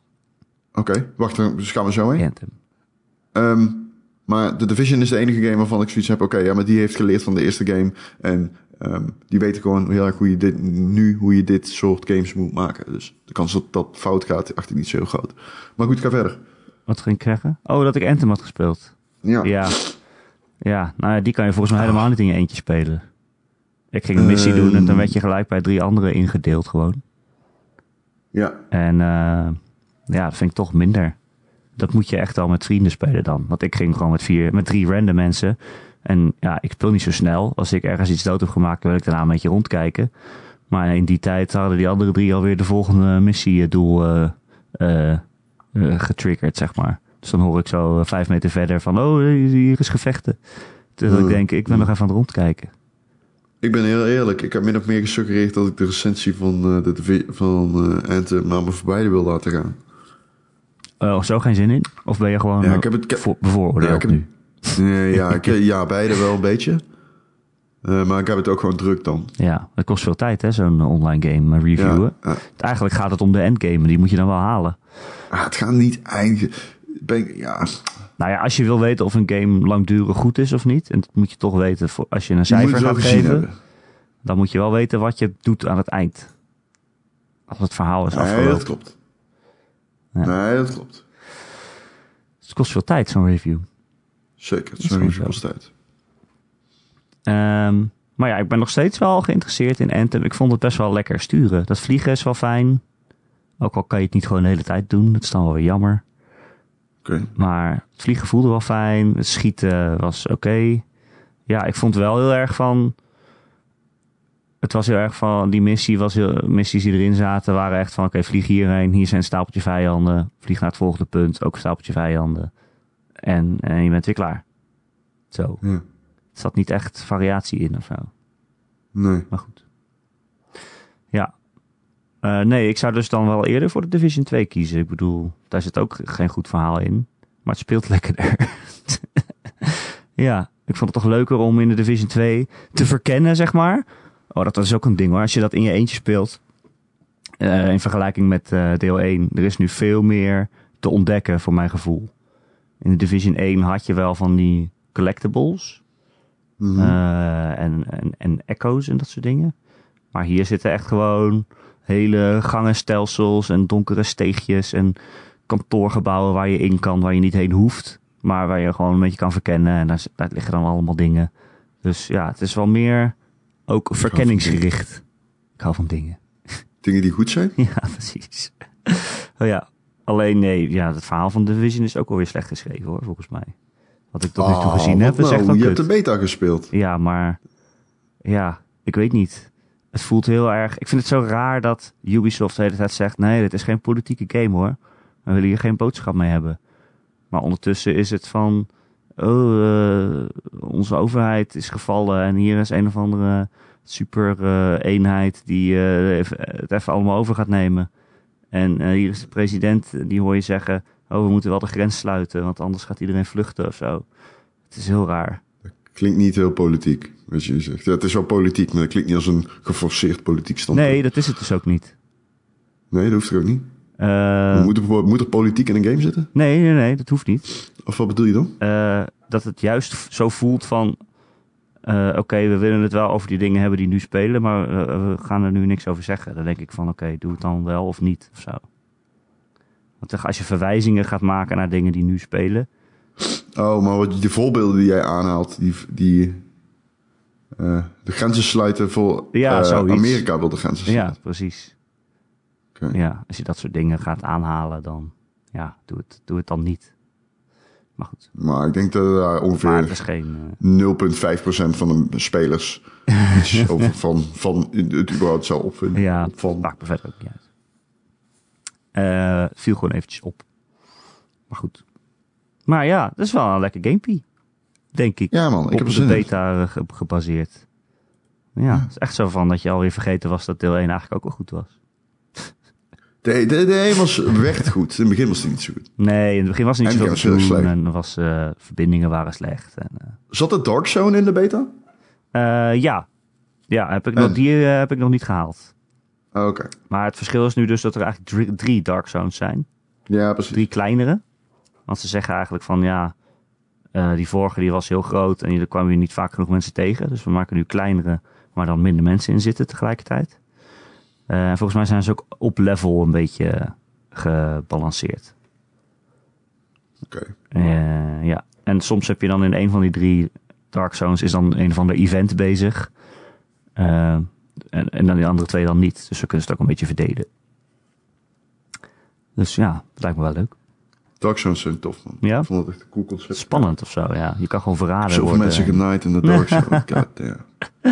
Oké, wacht, dus gaan we zo heen. Anthem. Ehm, maar de Division is de enige game waarvan ik zoiets heb. Oké, ja, maar die heeft geleerd van de eerste game. En ehm, die weten gewoon heel erg hoe je dit, nu hoe je dit soort games moet maken. Dus de kans dat dat fout gaat, acht ik niet zo heel groot. Maar goed, ga verder. Wat ging ik zeggen? Oh, dat ik Anthem had gespeeld. Ja. Ja. Ja, nou ja, die kan je volgens mij helemaal niet in je eentje spelen. Ik ging een missie doen en dan Ehm. werd je gelijk bij drie anderen ingedeeld gewoon. ja. En eh, ja, dat vind ik toch minder. Dat moet je echt al met vrienden spelen dan. Want ik ging gewoon met vier, met drie random mensen. En ja, ik speel niet zo snel. Als ik ergens iets dood heb gemaakt, wil ik daarna een beetje rondkijken. Maar in die tijd hadden die andere drie alweer de volgende missiedoel uh, uh, getriggerd, zeg maar. Dus dan hoor ik zo vijf meter verder van, oh, hier is gevechten. Terwijl ik denk, ik ben nog even aan het rondkijken. Ik ben heel eerlijk. Ik heb min of meer gesuggereerd dat ik de recensie van, de, van Anthem naar me voorbij wil laten gaan. Oh, zo geen zin in? Of ben je gewoon ja, ik heb het, voor, bevooroordeeld ja, nu? Nee, ja, ik, *laughs* ja, beide wel een beetje. Uh, maar ik heb het ook gewoon druk dan. Ja, dat kost veel tijd hè, zo'n online game reviewen. Ja, Eigenlijk gaat het om de endgame, die moet je dan wel halen. Ah, het gaat niet eindigen. Ben, ja, nou ja, als je wil weten of een game langdurig goed is of niet, en dat moet je toch weten voor, als je een cijfer gaat geven, dan moet je wel weten wat je doet aan het eind. Als het verhaal is afgelopen. Nee, dat klopt. Ja. Nee, dat klopt. Het kost veel tijd, zo'n review. Zeker, zo'n review kost tijd. Um, maar ja, ik ben nog steeds wel geïnteresseerd in Anthem. Ik vond het best wel lekker sturen. Dat vliegen is wel fijn. Ook al kan je het niet gewoon de hele tijd doen. Dat is dan wel weer jammer. Maar het vliegen voelde wel fijn. Het schieten was oké. Ja, ik vond wel heel erg van. Het was heel erg van. Die missie was heel, missies die erin zaten waren echt van: oké, vlieg hierheen. Hier zijn een stapeltje vijanden. Vlieg naar het volgende punt. Ook een stapeltje vijanden. En, en je bent weer klaar. Zo. Ja. Het zat niet echt variatie in of zo. Nee. Maar goed. Ja, uh, nee, ik zou dus dan wel eerder voor de Division 2 kiezen. Ik bedoel, daar zit ook geen goed verhaal in. Maar het speelt lekkerder. *laughs* ja, ik vond het toch leuker om in de Division 2 te verkennen, zeg maar. Oh, dat is ook een ding hoor. Als je dat in je eentje speelt. Uh, in vergelijking met uh, deel 1. Er is nu veel meer te ontdekken voor mijn gevoel. In de Division 1 had je wel van die collectibles. Mm -hmm. en, en, en echo's en dat soort dingen. Maar hier zitten echt gewoon hele gangenstelsels en donkere steegjes en kantoorgebouwen waar je in kan, waar je niet heen hoeft. Maar waar je gewoon een beetje kan verkennen en daar, daar liggen dan allemaal dingen. Dus ja, het is wel meer ook verkenningsgericht. Ik hou van dingen. Dingen die goed zijn? *laughs* Ja, precies. oh ja, alleen nee, ja, het verhaal van Division is ook alweer slecht geschreven hoor, volgens mij. Wat ik tot nu toe ah, gezien heb, is nou? Je hebt de beta gespeeld. Ja, maar ja, ik weet niet het voelt heel erg. Ik vind het zo raar dat Ubisoft de hele tijd zegt: nee, dit is geen politieke game hoor. We willen hier geen boodschap mee hebben. Maar ondertussen is het van: oh, uh, onze overheid is gevallen en hier is een of andere super uh, eenheid die uh, het even allemaal over gaat nemen. En hier is de president, die hoor je zeggen: oh, we moeten wel de grens sluiten, want anders gaat iedereen vluchten of zo. Het is heel raar. Klinkt niet heel politiek, wat je zegt. Ja, het is wel politiek, maar het klinkt niet als een geforceerd politiek standpunt. Nee, dat is het dus ook niet. Nee, dat hoeft er ook niet. Uh, moet, er, moet er politiek in een game zitten? Nee, nee, nee, dat hoeft niet. Of wat bedoel je dan? Uh, dat het juist zo voelt van... Uh, oké, we willen het wel over die dingen hebben die nu spelen, maar we gaan er nu niks over zeggen. Dan denk ik van, oké, doe het dan wel of niet, of zo. Want als je verwijzingen gaat maken naar dingen die nu spelen... Oh, maar wat, de voorbeelden die jij aanhaalt, die, die de grenzen sluiten voor ja, Amerika wil de grenzen sluiten. Ja, precies. Okay. Ja, als je dat soort dingen gaat aanhalen, dan ja, doe het, doe het dan niet. Maar goed. Maar ik denk dat daar ongeveer geen, uh... 0,5% van de spelers *laughs* iets over van, van het überhaupt zou opvinden. Ja, van... maakt me verder ook niet uit. Uh, viel gewoon eventjes op. Maar goed. Maar ja, dat is wel een lekker gamepie. Denk ik. Ja man, ik heb de beta eh, gebaseerd. Ja, het is echt zo van dat je alweer vergeten was dat deel 1 eigenlijk ook wel goed was. De, de, de 1 was echt goed. In het begin was het niet zo goed. Nee, in het begin was het niet zo goed. En was, uh, verbindingen waren slecht. En, uh... Zat de Dark Zone in de beta? Uh, ja. Ja, heb ik nog, die heb ik nog niet gehaald. Oké. Maar het verschil is nu dus dat er eigenlijk drie, drie Dark Zones zijn. Ja, precies. Drie kleinere. Want ze zeggen eigenlijk van ja, die vorige die was heel groot en er kwamen weer niet vaak genoeg mensen tegen. Dus we maken nu kleinere, maar dan minder mensen in zitten tegelijkertijd. Uh, volgens mij zijn ze ook op level een beetje gebalanceerd. Oké. Okay. Uh, ja, en soms heb je dan in een van die drie Dark Zones is dan een of ander event bezig. en, en dan die andere twee dan niet. Dus we kunnen het ook een beetje verdelen. Dus ja, dat lijkt me wel leuk. Dark Souls zijn tof, man. Ja? Ik vond het echt een cool concept. Spannend of zo, ja. Je kan gewoon verraden Zoveel worden. mensen genaaid in de Dark *laughs* Souls. God damn.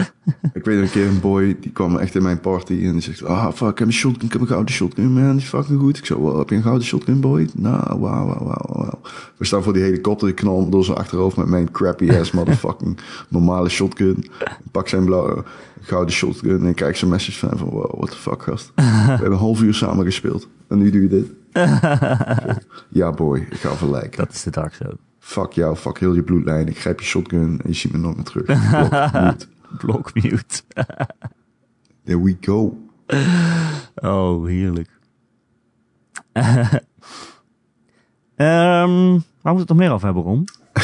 *laughs* Ik weet een keer een boy, die kwam echt in mijn party en die zegt, ah fuck, ik heb een shotgun, ik heb een gouden shotgun, man, die is fucking goed. Ik zo, wow, heb je een gouden shotgun, boy? Nou, wauw, wauw, wauw, wauw. We staan voor die helikopter, ik knal door zijn achterhoofd met mijn crappy ass *laughs* motherfucking normale shotgun. Ik pak zijn blauwe gouden shotgun en ik kijk zijn message van, van wow, what the fuck, gast. *laughs* We hebben een half uur samen gespeeld en nu doe je dit. ja, boy, ik ga verlijken. Dat is de Dark Zone. Fuck jou, fuck heel je bloedlijn. Ik grijp je shotgun en je ziet me nooit meer terug. Blok, mute. Blockmute. There we go. Oh, heerlijk. *laughs* Ehm waar moet het nog meer over hebben, Ron? *laughs*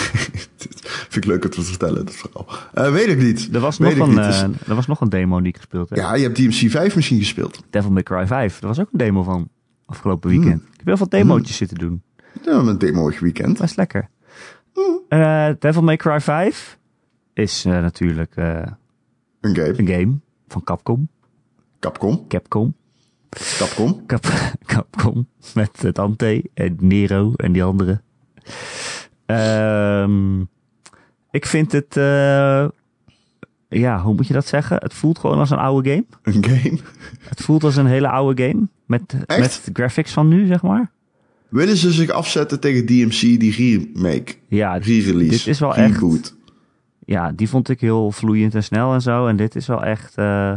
Vind ik leuk om te vertellen, dat verhaal. Eh, weet ik niet. Er was, weet nog een, er was nog een demo die ik gespeeld heb. ja, je hebt DMC 5 misschien gespeeld. Devil May Cry 5. Er was ook een demo van afgelopen weekend. Ik heb heel veel demootjes zitten doen. Ja, een demoig weekend. Best lekker. Eh, Devil May Cry 5 is natuurlijk Een game. een game van Capcom. Capcom. Capcom. Capcom. Cap *laughs* Capcom. Met Dante en Nero en die andere. Ehm, ik vind het... eh, ja, hoe moet je dat zeggen? Het voelt gewoon als een oude game. Een game. Het voelt als een hele oude game. Met, Echt? met de graphics van nu, zeg maar. Willen ze zich afzetten tegen DMC, die remake? Ja, Re-release. dit is wel echt... Ja, die vond ik heel vloeiend en snel en zo. En dit is wel echt eh,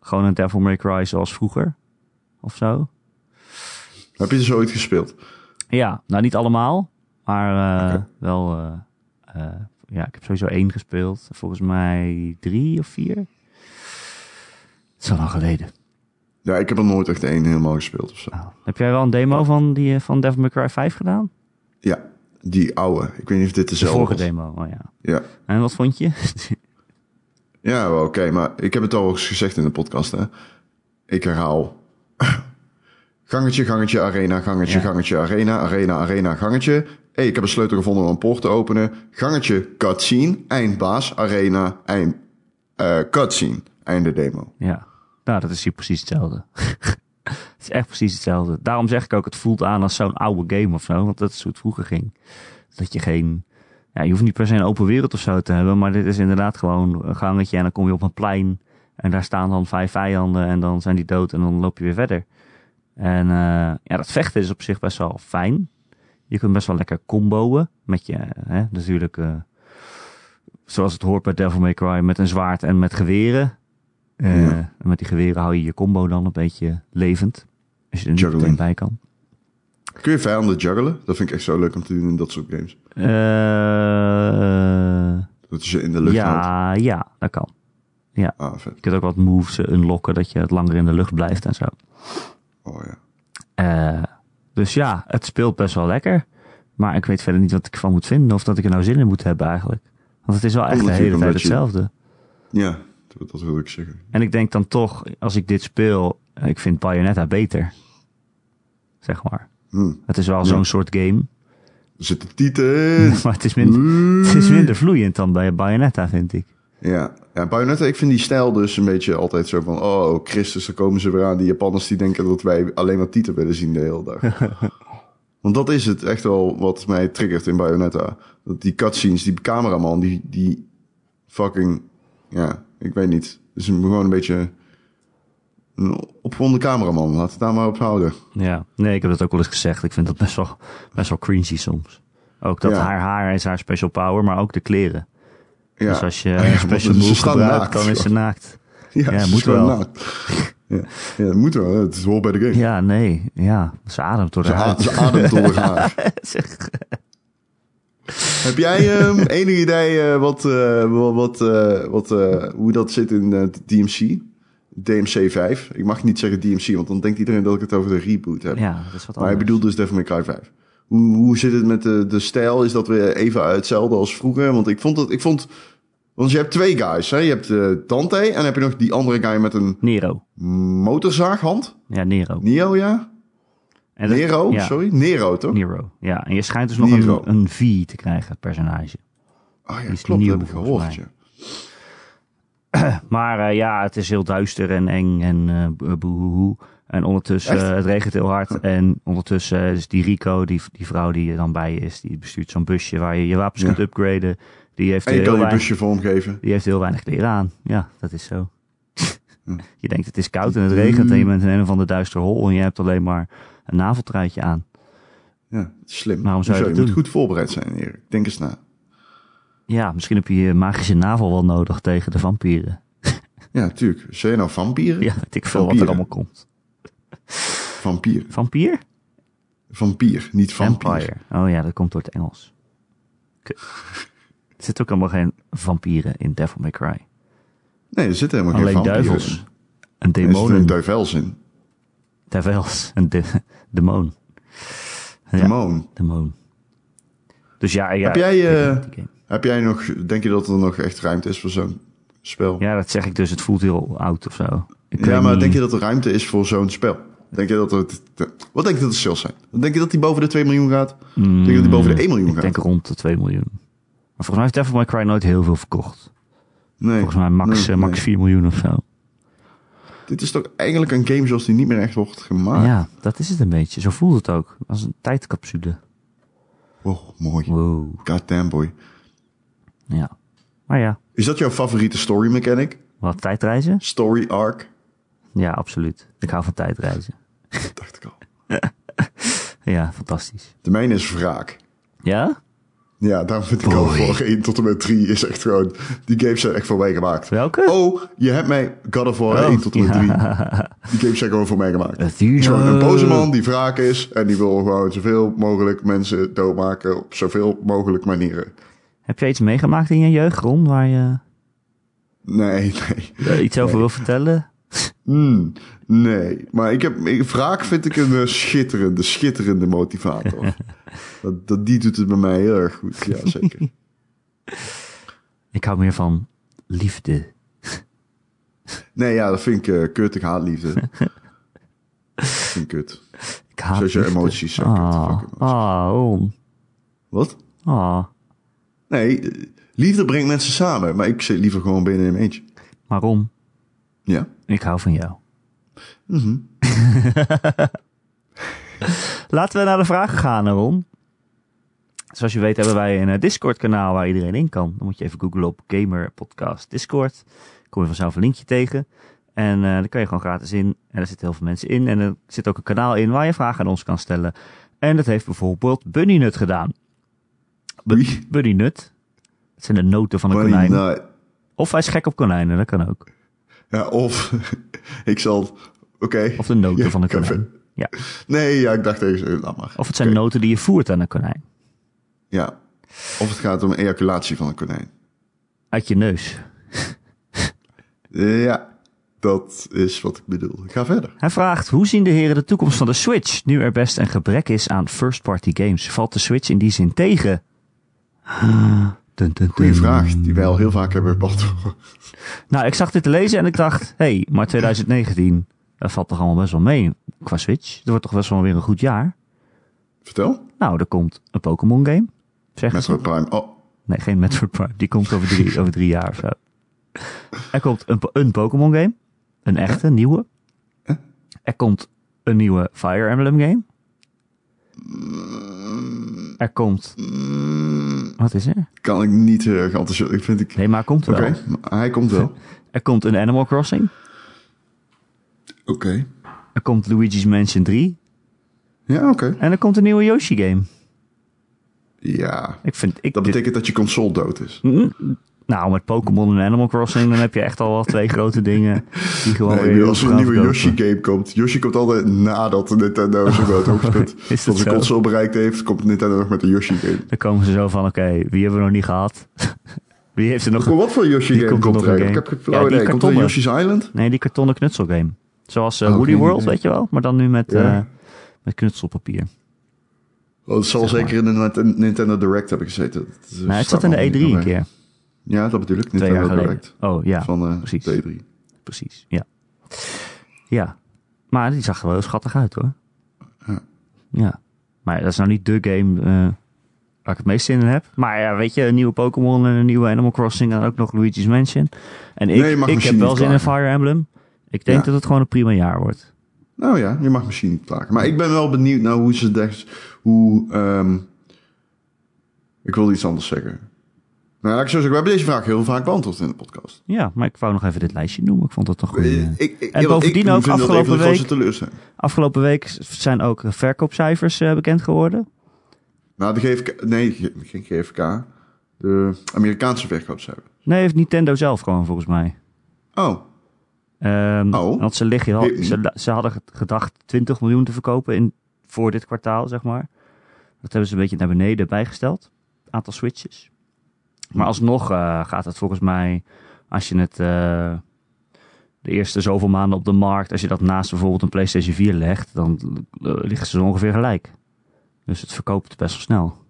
gewoon een Devil May Cry zoals vroeger. Of zo. Heb je ze ooit gespeeld? Ja, nou niet allemaal. Maar eh, wel... eh, ja, ik heb sowieso één gespeeld. Volgens mij drie of vier. Het is al lang geleden. Ja, ik heb er nooit echt één helemaal gespeeld of zo. Nou, heb jij wel een demo van, die, van Devil May Cry 5 gedaan? Ja, die oude. Ik weet niet of dit De dezelfde vorige was. demo, oh ja. Ja. En wat vond je? *laughs* Ja, wel oké, maar ik heb het al eens gezegd in de podcast, hè. Ik herhaal. *laughs* Gangetje, gangetje, arena, gangetje, Ja. gangetje, arena, arena, arena, gangetje. Hey, ik heb een sleutel gevonden om een poort te openen. Gangetje, cutscene, eindbaas, arena, eind, eh cutscene, einde demo. Ja, nou, dat is hier precies hetzelfde. *laughs* *laughs* het is echt precies hetzelfde. Daarom zeg ik ook, het voelt aan als zo'n oude game of zo. Want dat is hoe het vroeger ging. Dat je geen... Ja, je hoeft niet per se een open wereld of zo te hebben. Maar dit is inderdaad gewoon een gangetje. En dan kom je op een plein. En daar staan dan vijf vijanden. En dan zijn die dood. En dan loop je weer verder. En eh, ja, dat vechten is op zich best wel fijn. Je kunt best wel lekker comboen. Met je, hè, natuurlijk... eh, zoals het hoort bij Devil May Cry. Met een zwaard en met geweren. Eh, Ja. En met die geweren hou je je combo dan een beetje levend. Als je er niet Juggling. meteen bij kan. Kun je vijanden juggelen? Dat vind ik echt zo leuk om te doen in dat soort games. Eh, Dat je ze in de lucht houdt. ja, ja, dat kan. Ah, vet. Je kunt ook wat moves unlocken dat je het langer in de lucht blijft en zo. Oh ja. Eh, dus ja, het speelt best wel lekker. Maar ik weet verder niet wat ik ervan moet vinden. Of dat ik er nou zin in moet hebben eigenlijk. Want het is wel echt de Omdat hele tijd hetzelfde. Ja, dat, wil ik zeggen. En ik denk dan toch, als ik dit speel, eh, ik vind Bayonetta beter. Zeg maar. Hm. Het is wel Ja. zo'n soort game. Er zitten tieten in. *laughs* maar het is, minder, het is minder vloeiend dan bij Bayonetta, vind ik. Ja, ja Bayonetta, ik vind die stijl dus een beetje altijd zo van... Oh, Christus, daar komen ze weer aan. Die Japanners die denken dat wij alleen maar tieten willen zien de hele dag. *laughs* Want dat is het echt wel wat mij triggert in Bayonetta. Dat die cutscenes, die cameraman, die, die fucking... Ja, ik weet niet. Dus gewoon een beetje... Een opgewonden cameraman. Laat het daar maar op houden. Ja, nee, ik heb dat ook wel eens gezegd. Ik vind dat best wel, best wel cringy soms. Ook dat Ja. haar haar is haar special power, maar ook de kleren. Ja. Dus als je *laughs* Ja, een special move gebruikt, naakt. dan is ze naakt. *laughs* Ja, Ja, ze moet is wel. naakt. Ja. ja, dat moet wel. Het hoort bij de game. Ja, nee, ja. Ze ademt door Ze, ze ademt door haar. *laughs* Heb jij ehm, *laughs* enig idee eh, wat, eh, wat, wat, eh, wat, hoe dat zit in DMC? DMC 5. Ik mag niet zeggen DMC, want dan denkt iedereen dat ik het over de reboot heb. Ja, dat is wat maar ik anders. bedoel dus Devil May Cry 5. Hoe, hoe zit het met de, de stijl? Is dat weer even hetzelfde als vroeger? Want ik vond dat, ik vond, want je hebt twee guys, hè? Je hebt eh, Dante en dan heb je nog die andere guy met een Nero. motorzaaghand. Ja, Nero. Neo, ja? En dat- Nero, ja, sorry. Nero, toch? Nero. Ja, en je schijnt dus nog Nero. een, een V te krijgen, het personage. Oh ja, klopt, nieuw, dat heb ik gehoord. Ja. *clears throat* Maar eh, ja, het is heel duister en eng en bo- boehoehoe. En ondertussen, het regent heel hard. En ondertussen is die Rico, die, die vrouw die er dan bij je is, die bestuurt zo'n busje waar je je wapens Ja. kunt upgraden. Die heeft, En je heel kan je weinig, busje vormgeven. die heeft heel weinig kleren aan. Ja, dat is zo. *laughs* Je denkt het is koud en het regent en je bent in een of ander duister hol en je hebt alleen maar een naveltruitje aan. Ja, slim. Waarom zou je dat moet doen? goed voorbereid zijn, Erik. Denk eens na. Ja, misschien heb je je magische navel wel nodig tegen de vampieren. *laughs* Ja, tuurlijk. Zijn je nou vampieren? Ja, weet ik veel wat er allemaal komt. Vampier. Vampier? Vampier, niet vampier. Vampire. Oh ja, dat komt door het Engels. Kut. Er zit ook allemaal geen vampieren in Devil May Cry. Nee, er zitten helemaal Alleen geen vampieren. duivels. En in. Er zitten demonen. duivels in. Duivels. En de, demon. Ja, Demon. demon. Dus ja, ja. Heb jij, ik eh. Heb jij nog, denk je dat er nog echt ruimte is voor zo'n spel? Ja, dat zeg ik dus. Het voelt heel oud of zo. Ik Ja, maar niet- denk je dat er ruimte is voor zo'n spel? Denk je dat het, wat denk je dat de sales zijn? Denk je dat die boven de 2 miljoen gaat? Denk je dat die boven de 1 miljoen Ik gaat? denk rond de 2 miljoen. Maar volgens mij heeft Devil May Cry nooit heel veel verkocht. nee. Volgens mij max, Nee, eh, max nee. 4 miljoen of zo. Dit is toch eigenlijk een game zoals die niet meer echt wordt gemaakt? Ja, dat is het een beetje. Zo voelt het ook. Als een tijdcapsule. Oh, mooi. Wow. Goddamn boy. Ja. Maar ja, Is dat jouw favoriete story mechanic? wat tijdreizen? Story arc? Ja, absoluut. Ik hou van tijdreizen. Dat dacht ik al. *laughs* Ja, fantastisch. De mijne is wraak. Ja? Ja, daarom vind ik al voor 1 tot en met 3 is echt gewoon... Die games zijn echt voor mij gemaakt. Welke? Oh, je hebt mij God of War 1 tot en met 3. *laughs* Die games zijn gewoon voor mij gemaakt. Is gewoon een boze man die wraak is. En die wil gewoon zoveel mogelijk mensen doodmaken op zoveel mogelijk manieren. Heb je iets meegemaakt in je jeugd, Ron, waar je Nee, nee. iets over wil vertellen? Hmm, nee. Maar ik heb, ik, wraak vind ik een eh, schitterende, schitterende motivator. *laughs* dat, dat, die doet het bij mij heel erg goed. Ja, zeker. *laughs* Ik hou meer van liefde. *laughs* Nee, ja, dat vind ik eh, kut. Ik haat liefde. Dat vind ik kut. Ik haat Sowieso liefde. emoties. Ah, ah, Ron. Wat? Ah, Nee, eh, liefde brengt mensen samen. Maar ik zit liever gewoon binnen in mijn eentje. maar Ron, Ja? ik hou van jou. Mhm. *laughs* Laten we naar de vragen gaan, Ron. Zoals je weet hebben wij een eh, Discord-kanaal waar iedereen in kan. Dan moet je even googlen op Gamer Podcast Discord. Kom je vanzelf een linkje tegen. En eh daar kan je gewoon gratis in. En er zitten heel veel mensen in. En er zit ook een kanaal in waar je vragen aan ons kan stellen. En dat heeft bijvoorbeeld Bunny Nut gedaan. Bunny Nut. Dat zijn de noten van een konijn. Of hij is gek op konijnen, dat kan ook. Ja, of *laughs* ik zal... Oké. Of de noten Ja, van een ik konijn. Ja. Nee, ja, ik dacht even... Laat maar. Of het zijn noten die je voert aan een konijn. Ja. Of het gaat om ejaculatie van een konijn. Uit je neus. Ja, dat is wat ik bedoel. Ga verder. Hij vraagt, hoe zien de heren de toekomst van de Switch, nu er best een gebrek is aan first-party games? Valt de Switch in die zin tegen? Dun, dun. Goeie vraag, die wij al heel vaak hebben beantwoord. *laughs* Nou, ik zag dit te lezen en ik dacht, hé, hey, maar 2019, dat valt toch allemaal best wel mee qua Switch? Het wordt toch best wel weer een goed jaar? Vertel. Nou, er komt een Pokémon game, zeggen ze. Metroid Prime. Oh, Nee, geen Metroid Prime, die komt over drie, *laughs* over drie jaar of zo. Er komt een, een Pokémon game, een echte, nieuwe. Er komt een nieuwe Fire Emblem game. Er komt... Wat is er? kan ik niet heel erg enthousiast. Ik vind ik... Nee, maar komt Oké, wel. maar hij komt wel. *laughs* Er komt een Animal Crossing. Oké. Er komt Luigi's Mansion 3. Ja, oké. En er komt een nieuwe Yoshi game. Ja. Ik vind... Ik, Dat dit- betekent dat je console dood is. Nou, met Pokémon en Animal Crossing, dan heb je echt al wel twee grote dingen die gewoon Nee, weer als er een nieuwe. Yoshi-game komt. Yoshi komt altijd nadat Nintendo *laughs* zijn groot hoogtepunt van dat zijn zo? console bereikt heeft. Komt Nintendo nog met een Yoshi-game. Dan komen ze zo van, oké, wie hebben we nog niet gehad? *laughs* wie heeft er nog... Wat voor Yoshi-game komt komt, er nog een? Ik heb Ja, idee. Komt er. Yoshi's Island? Nee, die kartonnen knutselgame. Zoals Oh, Woody World, weet je wel? Maar dan nu met, Ja. eh, met knutselpapier. Oh, het zal Zeg zeker in de Nint- Nintendo Direct hebben gezeten. Dat, Nee, het staat zat in de me E3 niet een keer. Ja, dat bedoel ik. Twee Nintendo jaar geleden. Direct. Oh, ja. Van eh precies. de E3. Precies, ja. Ja. Maar die zag er wel heel schattig uit, hoor. Ja. Ja. Maar dat is nou niet de game eh, waar ik het meest zin in heb. Maar ja, weet je, een nieuwe Pokémon en een nieuwe Animal Crossing en ook nog Luigi's Mansion. En ik, Nee, ik heb wel zin in. Fire Emblem. Ik denk Ja. dat het gewoon een prima jaar wordt. Nou ja, je mag misschien niet klagen. Maar ik ben wel benieuwd naar hoe ze des, hoe. ehm, ik wilde iets anders zeggen. Nou, laat ik zo zeggen, we hebben deze vraag heel vaak beantwoord in de podcast. Ja, maar ik wou nog even dit lijstje noemen. Ik vond het toch goed. Eh, ik, En bovendien ook dat afgelopen week-. Afgelopen week zijn ook verkoopcijfers eh, bekend geworden. Nou, de GFK, nee, ge- geen GFK. De Amerikaanse verkoopcijfer. Nee, heeft Nintendo zelf gewoon volgens mij. Oh, Ehm, Oh. Want ze, liggen, al- ze, ze hadden gedacht 20 miljoen te verkopen in, voor dit kwartaal, zeg maar. Dat hebben ze een beetje naar beneden bijgesteld. Aantal switches. Maar alsnog eh, gaat het volgens mij, als je het eh, de eerste zoveel maanden op de markt, als je dat naast bijvoorbeeld een PlayStation 4 legt, dan eh, liggen ze zo ongeveer gelijk. Dus het verkoopt best wel snel.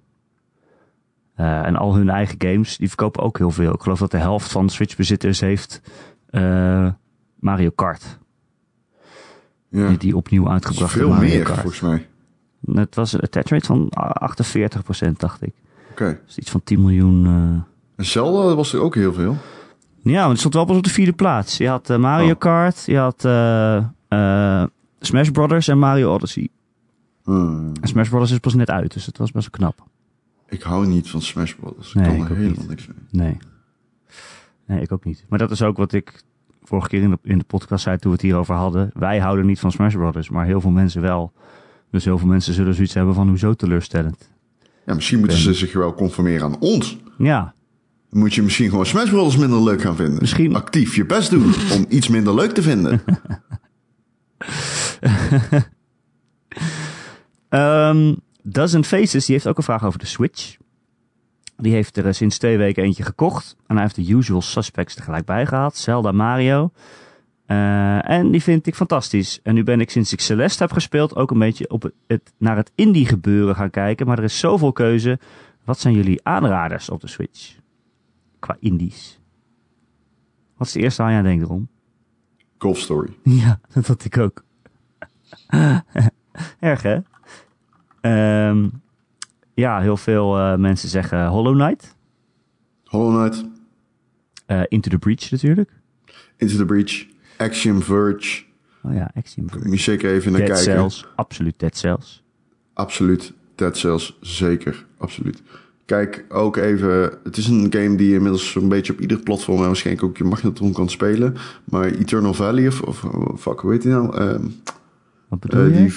En al hun eigen games, die verkopen ook heel veel. Ik geloof dat de helft van Switch-bezitters heeft Mario Kart. ja. Die, die opnieuw Dat is uitgebracht veel Mario meer, Kart. volgens mij. Het was een attach rate van 48%, dacht ik. Oké. Dus iets van 10 miljoen. En Zelda was er ook heel veel. Ja, maar het stond wel pas op de vierde plaats. Je had eh, Mario Oh. Kart, je had eh, eh, Smash Brothers en Mario Odyssey. Hmm. En Smash Brothers is pas net uit, dus het was best wel knap. Ik hou niet van Smash. Ik Nee, kan ik er ook helemaal niks mee. Nee. Nee, ik ook niet. Maar dat is ook wat ik vorige keer in de, in de podcast zei toen we het hierover hadden. Wij houden niet van Smash Brothers, maar heel veel mensen wel. Dus heel veel mensen zullen zoiets hebben van hoezo teleurstellend. Ja, misschien moeten ze zich wel conformeren aan ons. Ja, Dan moet je misschien gewoon Smash Bros. minder leuk gaan vinden. Misschien- Actief je best doen *laughs* om iets minder leuk te vinden. *laughs* Ehm Dozen Faces, die heeft ook een vraag over de Switch. Die heeft er eh, sinds twee weken eentje gekocht. En hij heeft de usual suspects tegelijk bijgehaald. Zelda, Mario. Eh, en die vind ik fantastisch. En nu ben ik sinds ik Celeste heb gespeeld ook een beetje op het, het, naar het indie gebeuren gaan kijken. Maar er is zoveel keuze. Wat zijn jullie aanraders op de Switch? Qua indies. Wat is de eerste aan denkt, Ron? Golf Story. *laughs* Ja, dat had ik ook. *laughs* Erg, hè? Ehm, ja, heel veel eh, mensen zeggen Hollow Knight. Hollow Knight. Eh, Into the Breach natuurlijk. Into the Breach. Axiom Verge. Oh ja, Axiom Verge. Moet je zeker even naar Dead kijken. Cells. Absoluut Dead Cells. Absoluut. Dead Cells. Zeker. Absoluut. Kijk ook even. Het is een game die je inmiddels zo'n beetje op ieder platform en waarschijnlijk ook je magnetron kan spelen. Maar Eternal Valley of, of fuck, hoe heet die nou? Ehm, Wat bedoel je? die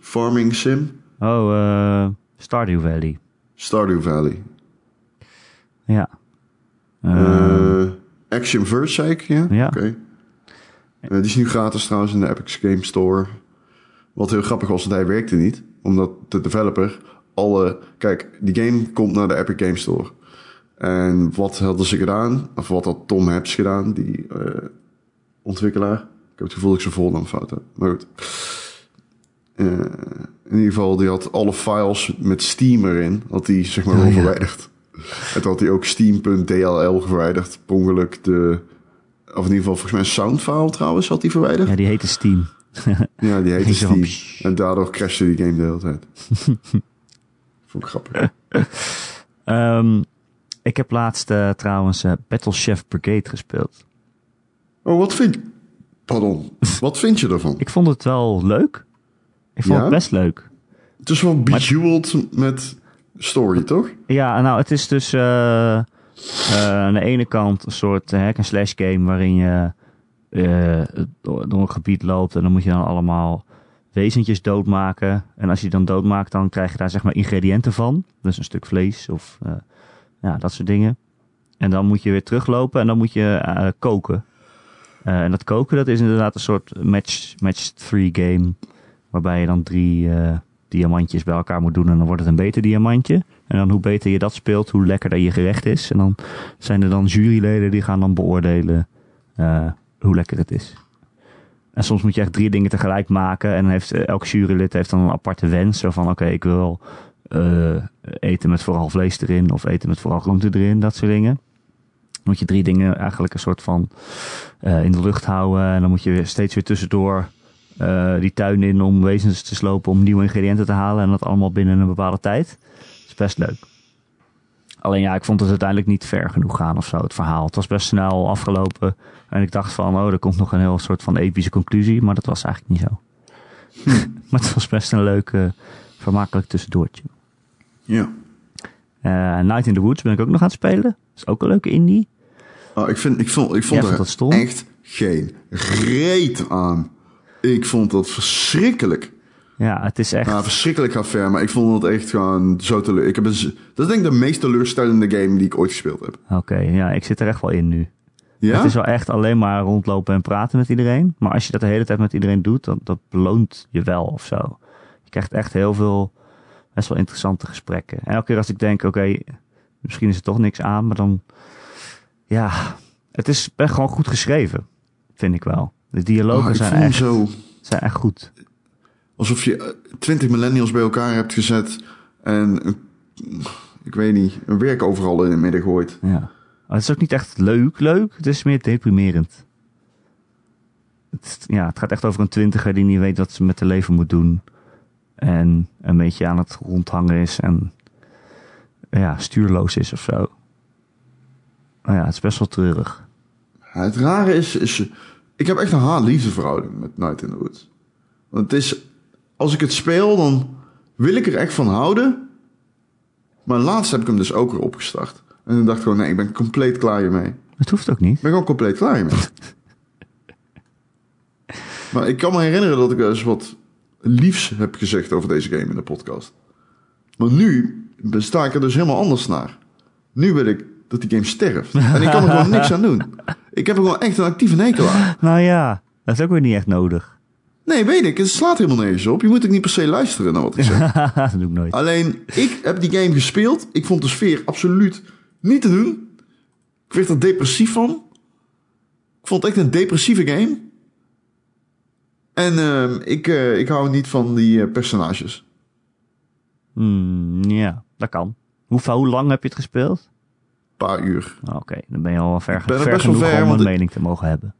farming sim. Oh, eh, Stardew Valley. Stardew Valley. Ja. Ehm, Eh Action Verge zei ik, ja? Ja. Oké. Die is nu gratis trouwens in de Epic Game Store. Wat heel grappig was, want hij werkte niet. Omdat de developer alle... Kijk, die game komt naar de Epic Game Store. En wat hadden ze gedaan? Of wat had Tom Haps gedaan, die eh, ontwikkelaar? Ik heb het gevoel dat ik zijn voornaam fout heb. Maar goed. Eh, in ieder geval, die had alle files met Steam erin. Had die zeg maar Oh, ja. verwijderd. En toen had hij ook Steam.dll verwijderd. Per ongeluk de... Of in ieder geval, volgens mij een soundfile trouwens had hij verwijderd. ja, die heette Steam. Ja, die *laughs* heette Steam. En daardoor crashte die game de hele tijd. *laughs* Vond ik grappig. *laughs* Ehm, ik heb laatst eh, trouwens eh, Battle Chef Brigade gespeeld. Oh, wat vind... Pardon. *laughs* Wat vind je ervan? Ik vond het wel leuk. Ik vond Ja? het best leuk. Het is wel bejeweled met story, toch? Ja, nou, het is dus eh, eh, aan de ene kant een soort hack-and-slash game waarin je eh, door een gebied loopt en dan moet je dan allemaal wezentjes doodmaken. En als je dan doodmaakt, dan krijg je daar zeg maar ingrediënten van. Dus een stuk vlees of eh, ja, dat soort dingen. En dan moet je weer teruglopen en dan moet je eh, koken. Eh, en dat koken, dat is inderdaad een soort match, match three game. Waarbij je dan drie diamantjes bij elkaar moet doen en dan wordt het een beter diamantje. En dan hoe beter je dat speelt, hoe lekkerder je gerecht is. En dan zijn er dan juryleden die gaan dan beoordelen hoe lekker het is. En soms moet je echt drie dingen tegelijk maken. En dan heeft, eh, elk jurylid heeft dan een aparte wens. Zo van, oké, ik wil eh, eten met vooral vlees erin. Of eten met vooral groente erin. Dat soort dingen. Dan moet je drie dingen eigenlijk een soort van eh, in de lucht houden. En dan moet je weer steeds weer tussendoor die tuin in om wezens te slopen. Om nieuwe ingrediënten te halen. En dat allemaal binnen een bepaalde tijd. Dat is best leuk. Alleen ja, ik vond het uiteindelijk niet ver genoeg gaan of zo, het verhaal. Het was best snel afgelopen. En ik dacht van, oh, er komt nog een heel soort van epische conclusie. Maar dat was eigenlijk niet zo. *laughs* maar het was best een leuk, vermakelijk tussendoortje. Ja. Eh, Night in the Woods ben ik ook nog aan het spelen. Dat is ook een leuke indie. Oh, ik, vind, ik vond, ik vond Jij vond er dat stom? echt geen reet aan. Ik vond dat verschrikkelijk. Ja, het is echt... Nou, verschrikkelijk ver, maar ik vond het echt gewoon zo teleur. Ik heb een, dat is denk ik de meest teleurstellende game die ik ooit gespeeld heb. Oké, ja, ik zit er echt wel in nu. Ja? Het is wel echt alleen maar rondlopen en praten met iedereen. Maar als je dat de hele tijd met iedereen doet, dan dat beloont je wel of zo. Je krijgt echt heel veel best wel interessante gesprekken. En elke keer als ik denk, oké, misschien is er toch niks aan, maar dan... Ja, het is echt gewoon goed geschreven, vind ik wel. De dialogen Oh, zijn, echt, zo zijn echt goed. Alsof je eh, twintig millennials bij elkaar hebt gezet en een- ik weet niet, een werk overal in het midden gooit. Ja. Maar het is ook niet echt leuk, leuk. Het is meer deprimerend. Het, ja, het gaat echt over een twintiger die niet weet wat ze met haar leven moet doen. En een beetje aan het rondhangen is en ja, stuurloos is of zo. Nou ja, het is best wel treurig. Ja, het rare is, is, ik heb echt een haat-liefde verhouding met Night in the Woods. Want het is, als ik het speel, dan wil ik er echt van houden. Maar laatst heb ik hem dus ook weer opgestart. En ik dacht gewoon, nee, ik ben compleet klaar hiermee. Ik Het hoeft ook niet. ben gewoon compleet klaar hiermee. *laughs* maar ik kan me herinneren dat ik eens wat liefs heb gezegd over deze game in de podcast. Maar nu sta ik er dus helemaal anders naar. Nu wil ik dat die game sterft. En ik kan er gewoon niks aan doen. Ik heb er gewoon echt een actieve hekel aan. *laughs* Nou ja, dat is ook weer niet echt nodig. Nee, weet ik. Het slaat helemaal nergens op. Je moet ook niet per se luisteren naar wat ik zeg. *laughs* dat doe ik nooit. Alleen, ik heb die game gespeeld. Ik vond de sfeer absoluut niet te doen. Ik werd er depressief van. Ik vond het echt een depressieve game. En ehm, ik, eh, ik hou niet van die eh, personages. Hmm, ja, dat kan. Hoe, hoe lang heb je het gespeeld? Een paar uur. Oké, dan ben je al ver, ben er ver best genoeg ver, om een mening te mogen hebben.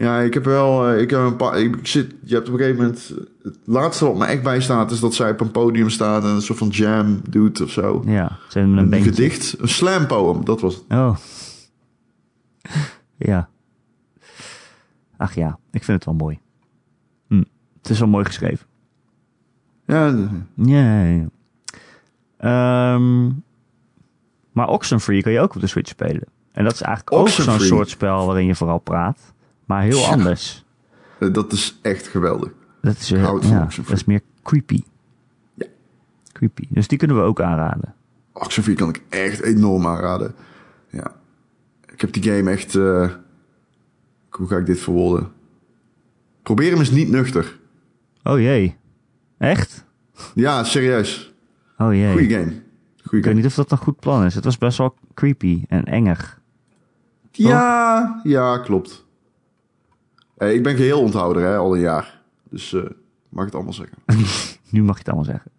Ja, ik heb wel. eh, ik heb een paar. Ik zit, je hebt op een gegeven moment. Het laatste wat me echt bijstaat is dat zij op een podium staat en een soort van jam doet of zo. Ja, ze hebben een gedicht, een slam poem, dat was het. Oh. ja. Ach ja, ik vind het wel mooi. Hm. Het is wel mooi geschreven. Ja, Ja, ja, ja. Ehm, maar Oxenfree kan je ook op de Switch spelen. En dat is eigenlijk ook zo'n soort spel waarin je vooral praat. Maar heel Ja. anders. eh, dat is echt geweldig. Dat is, van ja, dat is meer creepy. Ja. Creepy. Dus die kunnen we ook aanraden. Oxenfree kan ik echt enorm aanraden. Ja. Ik heb die game echt... eh, hoe ga ik dit verwoorden? Probeer hem eens niet nuchter. Oh jee. Echt? Ja, serieus. Oh jee. Goeie game. Goeie Ik weet niet of dat een goed plan is. Het was best wel creepy en engig. Ja, ja, klopt. Eh, ik ben geheel onthouder, hè, al een jaar. Dus eh mag ik het allemaal zeggen. *laughs* Nu mag je het allemaal zeggen.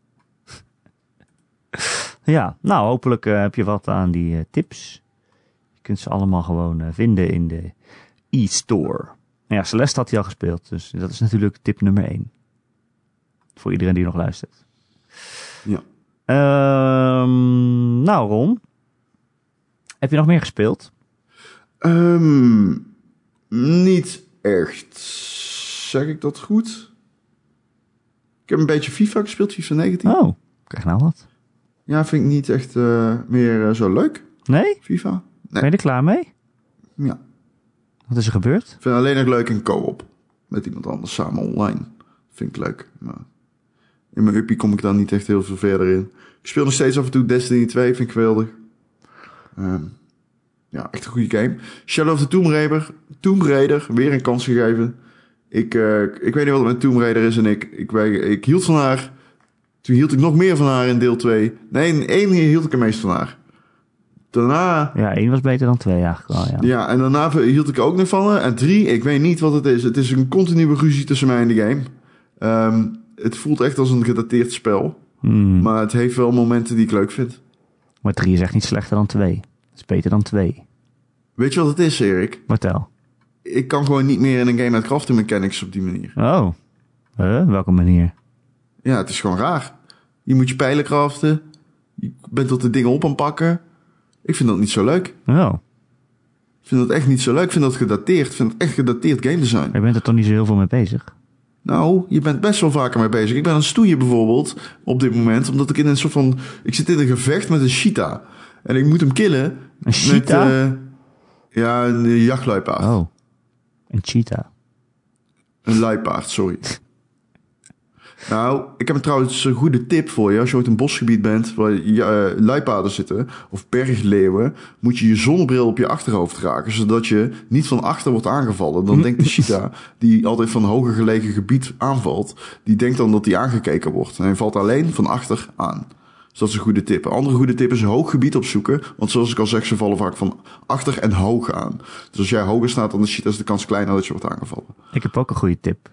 *laughs* ja, nou hopelijk eh, heb je wat aan die tips. Je kunt ze allemaal gewoon vinden in de e-store. Nou ja, Celeste had hij al gespeeld, dus dat is natuurlijk tip nummer 1. Voor iedereen die nog luistert. Ja. Ehm, nou Ron, heb je nog meer gespeeld? Ehm, niet echt. Zeg ik dat goed? Ik heb een beetje FIFA gespeeld, FIFA 19. Oh, krijg nou wat. Ja, vind ik niet echt eh, meer eh, zo leuk, Nee? FIFA. Ben je er klaar mee? Ja. Wat is er gebeurd? Ik vind het alleen nog leuk in co-op. Met iemand anders samen online. Vind ik leuk. Maar in mijn uppie kom ik dan niet echt heel veel verder in. Ik speel nog steeds af en toe Destiny 2. Vind ik geweldig. Ehm, ja, echt een goede game. Shadow of the Tomb Raider. Tomb Raider, weer een kans gegeven. Ik, eh, ik weet niet wat het met Tomb Raider is en ik, ik, ik hield van haar. Toen hield ik nog meer van haar in deel 2. Nee, in 1 hield ik er meest van haar. Daarna... Ja, één was beter dan 2 eigenlijk wel, ja. ja. en daarna hield ik ook nog van haar. En 3, ik weet niet wat het is. Het is een continue ruzie tussen mij en de game. Ehm, het voelt echt als een gedateerd spel. Hmm. Maar het heeft wel momenten die ik leuk vind. Maar 3 is echt niet slechter dan 2 is beter dan twee. Weet je wat het is, Erik? Vertel. Ik kan gewoon niet meer in een game met crafting mechanics op die manier. Oh. Huh? Welke manier? Ja, het is gewoon raar. Je moet je pijlen craften. Je bent tot de dingen op aan pakken. Ik vind dat niet zo leuk. Oh. Ik vind dat echt niet zo leuk. Ik vind dat gedateerd. Ik vind het echt gedateerd game design. Je bent er toch niet zo heel veel mee bezig? Nou, je bent best wel vaker mee bezig. Ik ben aan het stoeien bijvoorbeeld op dit moment, omdat ik in een soort van. Ik zit in een gevecht met een cheetah. En ik moet hem killen. Een cheetah? Met, eh, ja, een jachtluipaard. Oh, een cheetah. Een luipaard, sorry. *laughs* Nou, ik heb een trouwens een goede tip voor je. Als je ooit in een bosgebied bent waar uh, luipaarden zitten, of bergleeuwen, moet je je zonnebril op je achterhoofd dragen, zodat je niet van achter wordt aangevallen. Dan denkt de *laughs* cheetah, die altijd van hoger gelegen gebied aanvalt, die denkt dan dat hij aangekeken wordt. En hij valt alleen van achter aan. Dus dat is een goede tip. Een andere goede tip is een hoog gebied opzoeken. Want zoals ik al zeg, ze vallen vaak van achter en hoog aan. Dus als jij hoger staat dan de cheetah, is de kans kleiner dat je wordt aangevallen. Ik heb ook een goede tip.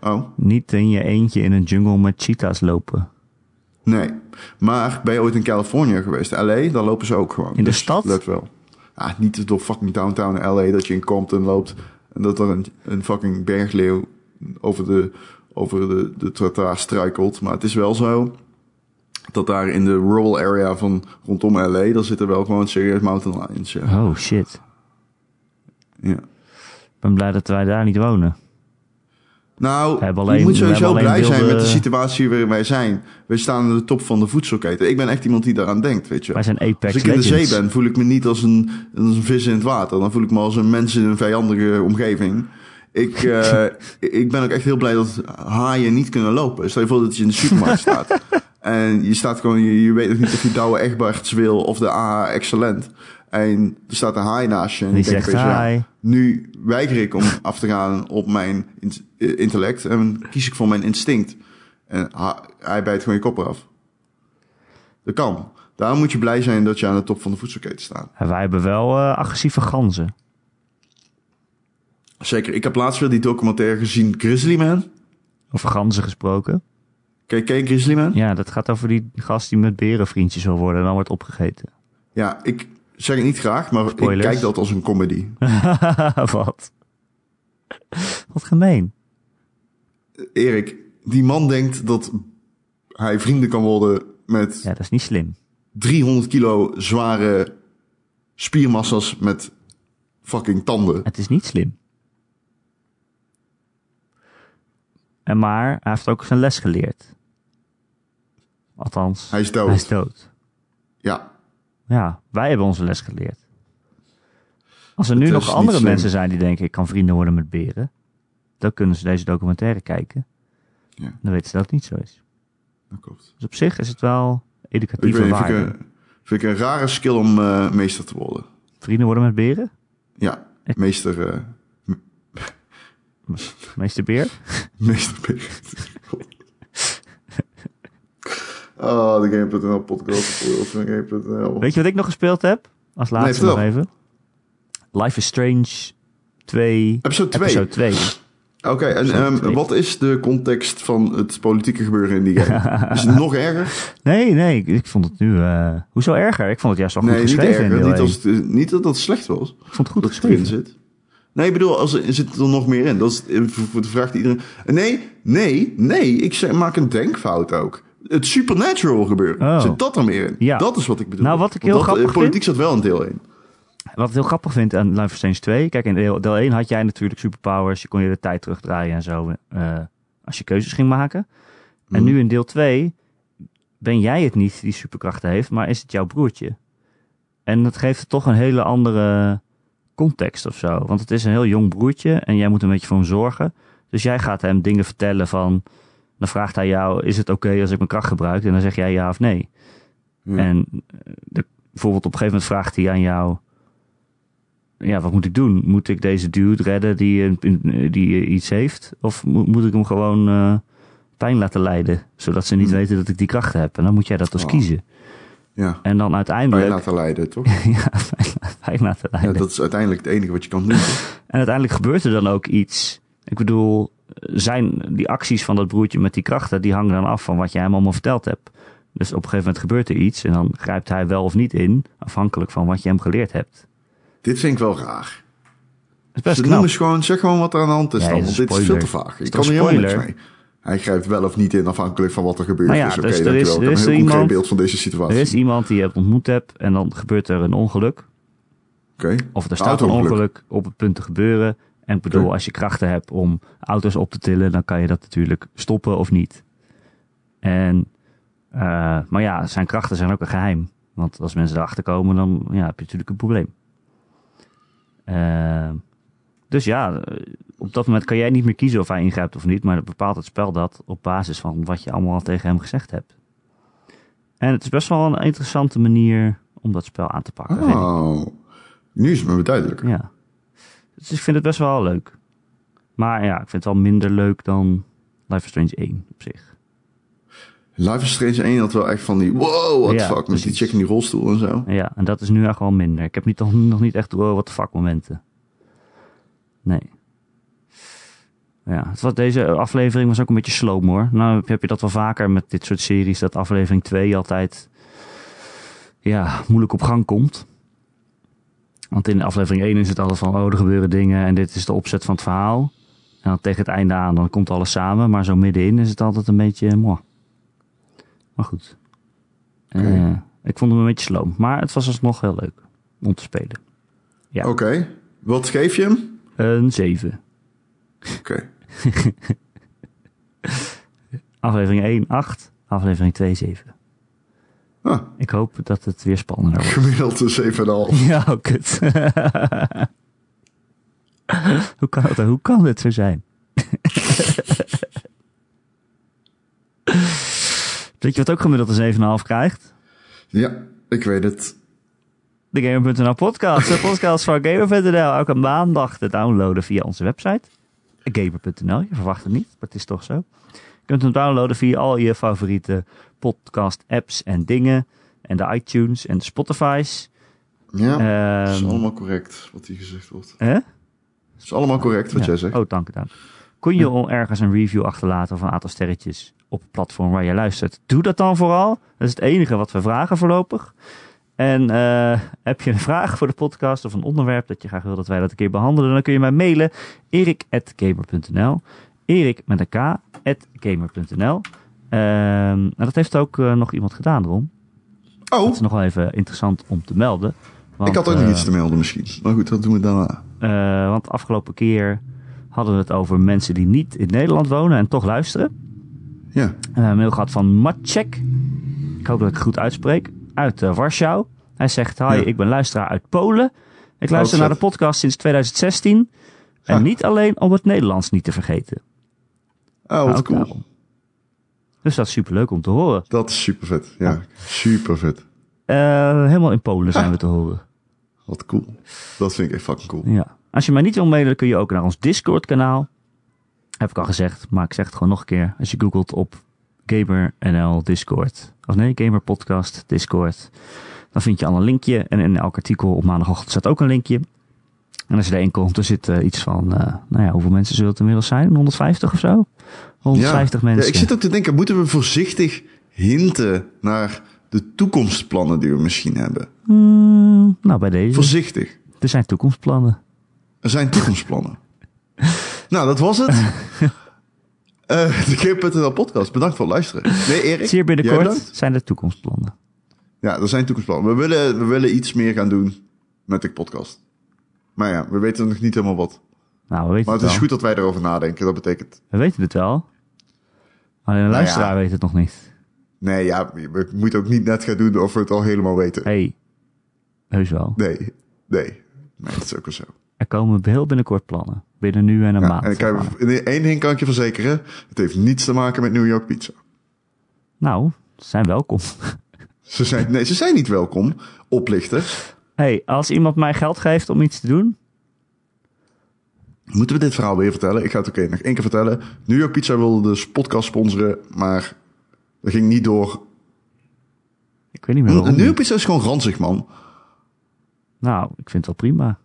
Oh? Niet in je eentje in een jungle met cheetahs lopen. Nee. Maar ben je ooit in Californië geweest? LA, dan lopen ze ook gewoon. In de Dus stad? Lukt wel. Ah, niet door fucking downtown LA dat je in Compton loopt en dat er een, een fucking bergleeuw over de, over de, de trottoir struikelt. Maar het is wel zo dat daar in de rural area van rondom LA, daar zitten wel gewoon serieus mountain lions. Ja. Oh shit. ja. Ik ben blij dat wij daar niet wonen. Nou, alleen- je moet sowieso blij zijn met de situatie waarin wij zijn. We staan aan de top van de voedselketen. Ik ben echt iemand die daaraan denkt, weet je. Wij zijn Apex Als ik in de Legends. zee ben, voel ik me niet als een, als een vis in het water. Dan voel ik me als een mens in een vijandige omgeving. Ik, eh, *laughs* ik ben ook echt heel blij dat haaien niet kunnen lopen. Stel je voor dat je in de supermarkt staat. *laughs* En je staat gewoon, je, je weet nog niet of je Douwe Egberts wil of de AH Excellent. En er staat een haai naast je. En Die zegt ja, hi. nu weiger ik om af te gaan op mijn in- eh, intellect. En kies ik voor mijn instinct. En ha- hij bijt gewoon je kop eraf. Dat kan. Daarom moet je blij zijn dat je aan de top van de voedselketen staat. En wij hebben wel eh, agressieve ganzen. Zeker. Ik heb laatst weer die documentaire gezien, Grizzly Man. Over ganzen gesproken. Ken, ken je Grizzly Man? Ja, dat gaat over die gast die met berenvriendjes wil worden en dan wordt opgegeten. Ja, ik zeg het niet graag, maar Spoilers. ik kijk dat als een comedy. *laughs* Wat? Wat gemeen. Erik, die man denkt dat hij vrienden kan worden met Ja, dat is niet slim. 300 kilo zware spiermassa's met fucking tanden. Het is niet slim. En maar hij heeft ook zijn les geleerd. Althans, Hij is dood. hij is dood. Ja, Ja, wij hebben onze les geleerd. Als er nu nog andere mensen zijn die denken ik kan vrienden worden met beren, dan kunnen ze deze documentaire kijken. Ja. Dan weten ze dat het niet zo is. dat klopt. Dus op zich is het wel Ik educatieve weet niet, vind, ik een, vind ik een rare skill om eh, meester te worden. Vrienden worden met beren? Ja, meester, eh, Meester beer? *laughs* meester Oh, de Game.nl podcast. Game.nl. Weet je wat ik nog gespeeld heb? Als laatste nog even. Life is Strange 2. Episode 2. Episode 2. Oké, en ehm, wat is de context van het politieke gebeuren in die game? *laughs* is het nog erger? Nee, nee, ik, vond het nu... eh, hoezo erger? Ik vond het juist wel goed Nee, niet geschreven in erger. Niet, als het, niet dat het slecht was. Ik vond het goed dat het geschreven. zit. Nee, ik bedoel, als er, zit er nog meer in. Dat is eh, voor de vraag die iedereen... Nee, nee, nee. Ik zeg, maak een denkfout ook. Het supernatural gebeuren. Oh. Zit dat er meer in? Ja. Dat is wat ik bedoel. Nou, wat ik heel dat, eh, grappig Politiek zat wel in deel 1. Wat ik heel grappig vind aan Life is Strange 2... Kijk, in deel, deel 1 had jij natuurlijk superpowers. Je kon je de tijd terugdraaien en zo. eh, als je keuzes ging maken. En Mhm. nu in deel 2 ben jij het niet die superkrachten heeft, maar is het jouw broertje. En dat geeft toch een hele andere context of zo. Want het is een heel jong broertje en jij moet een beetje voor hem zorgen. Dus jij gaat hem dingen vertellen van... Dan vraagt hij jou, is het oké als ik mijn kracht gebruik? En dan zeg jij ja of nee. Ja. En eh, de, bijvoorbeeld op een gegeven moment vraagt hij aan jou... Ja, wat moet ik doen? Moet ik deze dude redden die, een- die iets heeft? Of moet, moet ik hem gewoon eh, pijn laten lijden? Zodat ze niet Hmm. weten dat ik die krachten heb. En dan moet jij dat dus Oh. kiezen. Ja. En dan uiteindelijk... laten leiden, toch? *laughs* ja, pijn laten Ja, dat is uiteindelijk het enige wat je kan doen. toch? En uiteindelijk gebeurt er dan ook iets. Ik bedoel, zijn die acties van dat broertje met die krachten, die hangen dan af van wat jij hem allemaal verteld hebt. Dus op een gegeven moment gebeurt er iets en dan grijpt hij wel of niet in, afhankelijk van wat je hem geleerd hebt. Dit vind ik wel raar. Dat is best Ze knap. noemen gewoon, zeg gewoon wat er aan de hand is Ja, dan. Want dit is veel te vaag. Ik kan er helemaal niks mee. Hij grijpt wel of niet in afhankelijk van wat er gebeurt. Nou ja, dus oké, dus er is- er is een heel er concreet iemand- beeld van deze situatie. Er is iemand die je hebt ontmoet hebt en dan gebeurt er een ongeluk. Oké. Of er staat een ongeluk op het punt te gebeuren. En ik bedoel, als je krachten hebt om auto's op te tillen, dan kan je dat natuurlijk stoppen of niet. En, eh, maar ja, zijn krachten zijn ook een geheim. Want als mensen erachter komen, dan ja, heb je natuurlijk een probleem. Eh, dus ja, eh, op dat moment kan jij niet meer kiezen of hij ingrijpt of niet. Maar dan bepaalt het spel dat op basis van wat je allemaal al tegen hem gezegd hebt. En het is best wel een interessante manier om dat spel aan te pakken. Oh, nu is het me duidelijk. Ja. Dus ik vind het best wel leuk. Maar ja, ik vind het wel minder leuk dan Life is Strange 1 op zich. Life is Strange 1 had wel echt van die, wow, what the Ja, fuck, met die chick in die rolstoel en zo. Ja, en dat is nu echt wel minder. Ik heb niet, nog, nog niet echt wow, what the fuck momenten. Nee. Ja, het was, deze aflevering was ook een beetje sloom hoor. Nou heb je dat wel vaker met dit soort series, dat aflevering 2 altijd ja, moeilijk op gang komt. Want in aflevering 1 is het altijd van, oh, er gebeuren dingen en dit is de opzet van het verhaal. En dan tegen het einde aan, dan komt alles samen. Maar zo middenin is het altijd een beetje, mooi. Maar goed. Eh, ik vond hem een beetje sloom. Maar het was alsnog heel leuk om te spelen. Ja. Oké, wat geef je hem? Een 7. Oké, *laughs* Aflevering 1, 8. Aflevering 2, 7. ah, Ik hoop dat het weer spannender wordt. gemiddeld een 7,5. *laughs* Ja, oh, kut. *laughs* hoe, kan het, hoe kan dit zo zijn? Weet je wat ook gemiddeld een 7,5 krijgt? Ja, ik weet het. De Gamer.nl podcast. De podcast van Gamer.nl. Elke maandag te downloaden via onze website. Gamer.nl. Je verwacht het niet, maar het is toch zo. Je kunt hem downloaden via al je favoriete podcast apps en dingen. En de iTunes en de Spotify's. Ja, dat is Ehm, allemaal correct wat hier gezegd wordt. hè? Het is allemaal correct wat Ja. jij zegt. Oh, dank, dank. Kun je ergens een review achterlaten of een aantal sterretjes op het platform waar je luistert? Doe dat dan vooral. Dat is het enige wat we vragen voorlopig. En eh, heb je een vraag voor de podcast of een onderwerp dat je graag wil dat wij dat een keer behandelen, dan kun je mij mailen erik.gamer.nl Erik met een k, gamer.nl Ehm, en dat heeft ook eh, nog iemand gedaan, Ron. Dat Oh, is nog wel even interessant om te melden. Want, ik had ook nog eh, iets te melden misschien. Maar goed, dat doen we daarna. want de afgelopen keer hadden we het over mensen die niet in Nederland wonen en toch luisteren. Ja, Eh, een mail gehad van Maciek. Ik hoop dat ik het goed uitspreek. Uit eh, Warschau. Hij zegt, hi, Ja. ik ben luisteraar uit Polen. Ik luister Oh, naar de podcast sinds 2016. En Ah. niet alleen om het Nederlands niet te vergeten. oh, wat ook cool. daarom. Dus dat is superleuk om te horen. Dat is super vet. Ja, super vet. Eh, helemaal in Polen zijn we te horen. Wat cool. Dat vind ik echt fucking cool. Ja. Als je mij niet wil mailen, kun je ook naar ons Discord kanaal. Heb ik al gezegd, maar ik zeg het gewoon nog een keer. Als je googelt op GamerNL Discord. Of nee, Gamer Podcast Discord. Dan vind je al een linkje. En in elk artikel op maandagochtend staat ook een linkje. En als je erin komt, er zit eh, iets van... eh, nou ja, hoeveel mensen zullen het inmiddels zijn? 150 of zo? 150 ja. mensen. Ja, ik zit ook te denken, moeten we voorzichtig hinten naar de toekomstplannen die we misschien hebben? Hmm, nou, bij deze. Voorzichtig. Er zijn toekomstplannen. Er zijn toekomstplannen. *laughs* nou, dat was het. *laughs* Eh *laughs* de podcast. Bedankt voor het luisteren. Nee, Erik. Zeer binnenkort zijn er toekomstplannen. Ja, er zijn toekomstplannen. We willen, we willen iets meer gaan doen met de podcast. Maar ja, we weten nog niet helemaal wat. Nou, we weten Maar het het is goed dat wij erover nadenken. Dat betekent... We weten het wel. Alleen de Nou luisteraar ja. weet het nog niet. Nee, ja, we moeten ook niet net gaan doen of we het al helemaal weten. hey, heus wel. Nee, nee. Nee, dat is ook wel zo. Er komen heel binnenkort plannen. Binnen nu en een Ja, maand. en ik heb, in één ding kan ik je verzekeren. Het heeft niets te maken met New York Pizza. Nou, ze zijn welkom. Ze zijn, nee, ze zijn niet welkom. Oplichters. hey, als iemand mij geld geeft om iets te doen. Moeten we dit verhaal weer vertellen? Ik ga het oké nog één keer vertellen. New York Pizza wilde dus podcast sponsoren, maar dat ging niet door. Ik weet niet meer waarom. New York Pizza is gewoon ranzig, man. Nou, ik vind het wel prima.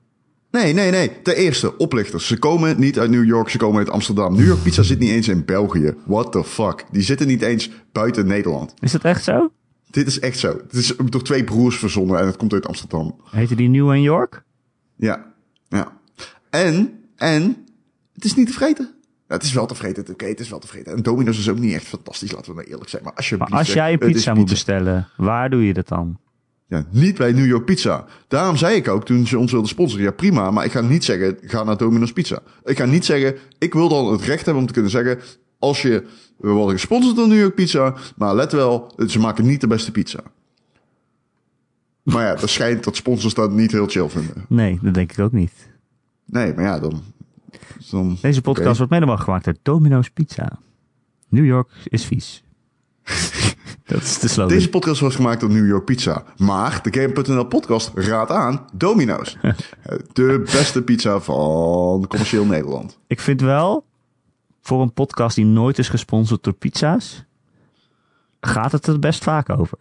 Nee, nee, nee. Ten eerste, oplichters. Ze komen niet uit New York, ze komen uit Amsterdam. New York Pizza zit niet eens in België. What the fuck? Die zitten niet eens buiten Nederland. Is dat echt zo? Dit is echt zo. Het is door twee broers verzonnen en het komt uit Amsterdam. Heette die New York? Ja, ja. En, en, het is niet te vreten. Het is wel te vreten, oké, het is wel te vreten. En Domino's is ook niet echt fantastisch, laten we maar eerlijk zijn. Maar alsjeblieft. Maar als jij een is pizza moet bestellen, waar doe je dat dan? Ja, niet bij New York Pizza. Daarom zei ik ook toen ze ons wilden sponsoren, ja prima, maar ik ga niet zeggen, ga naar Domino's Pizza. Ik ga niet zeggen, ik wil dan het recht hebben om te kunnen zeggen, als je, we worden gesponsord door New York Pizza, maar let wel, ze maken niet de beste pizza. Maar ja, het schijnt dat sponsors dat niet heel chill vinden. Nee, dat denk ik ook niet. Nee, maar ja, dan... dan Deze podcast wordt mede gemaakt door Domino's Pizza. New York is vies. *laughs* dat is de slogan. Deze podcast was gemaakt door New York Pizza. Maar de Game.nl podcast raadt aan Domino's. *laughs* De beste pizza van commercieel Nederland. Ik vind wel, voor een podcast die nooit is gesponsord door pizza's, gaat het er best vaak over.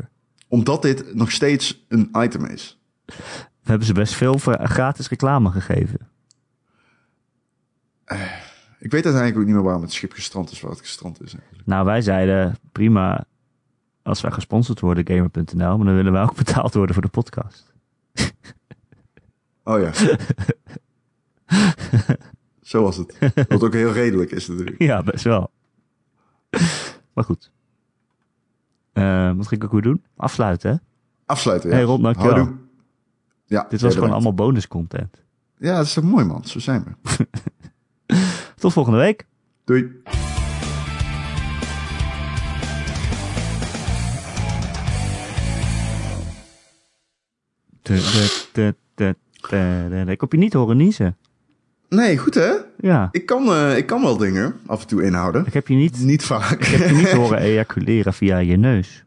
Omdat dit nog steeds een item is. We hebben ze best veel gratis reclame gegeven. Ik weet uiteindelijk ook niet meer waarom het schip gestrand is waar het gestrand is. Eigenlijk. Nou, wij zeiden prima als wij gesponsord worden, gamer.nl, maar dan willen wij ook betaald worden voor de podcast. Oh ja. *laughs* Zo was het. Wat ook heel redelijk is natuurlijk. Ja, best wel. maar goed. Eh, wat ging ik ook weer doen? Afsluiten, hè? Afsluiten. Ja. Hey, Ron, dankjewel. Houdoe. Ja, Dit was gewoon allemaal bonus content. Ja, dat is toch mooi man. Zo zijn we. *laughs* Tot volgende week. Doei. Ik heb je niet horen niezen. Nee, goed hè? Ja, Ik kan, eh, ik kan wel dingen af en toe inhouden. ik heb je niet, Niet vaak. ik heb je niet horen *laughs* ejaculeren via je neus.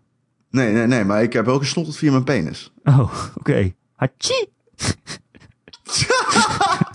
Nee, nee, nee, maar ik heb wel gesnotterd via mijn penis. Oh, oké. Hachi! *laughs*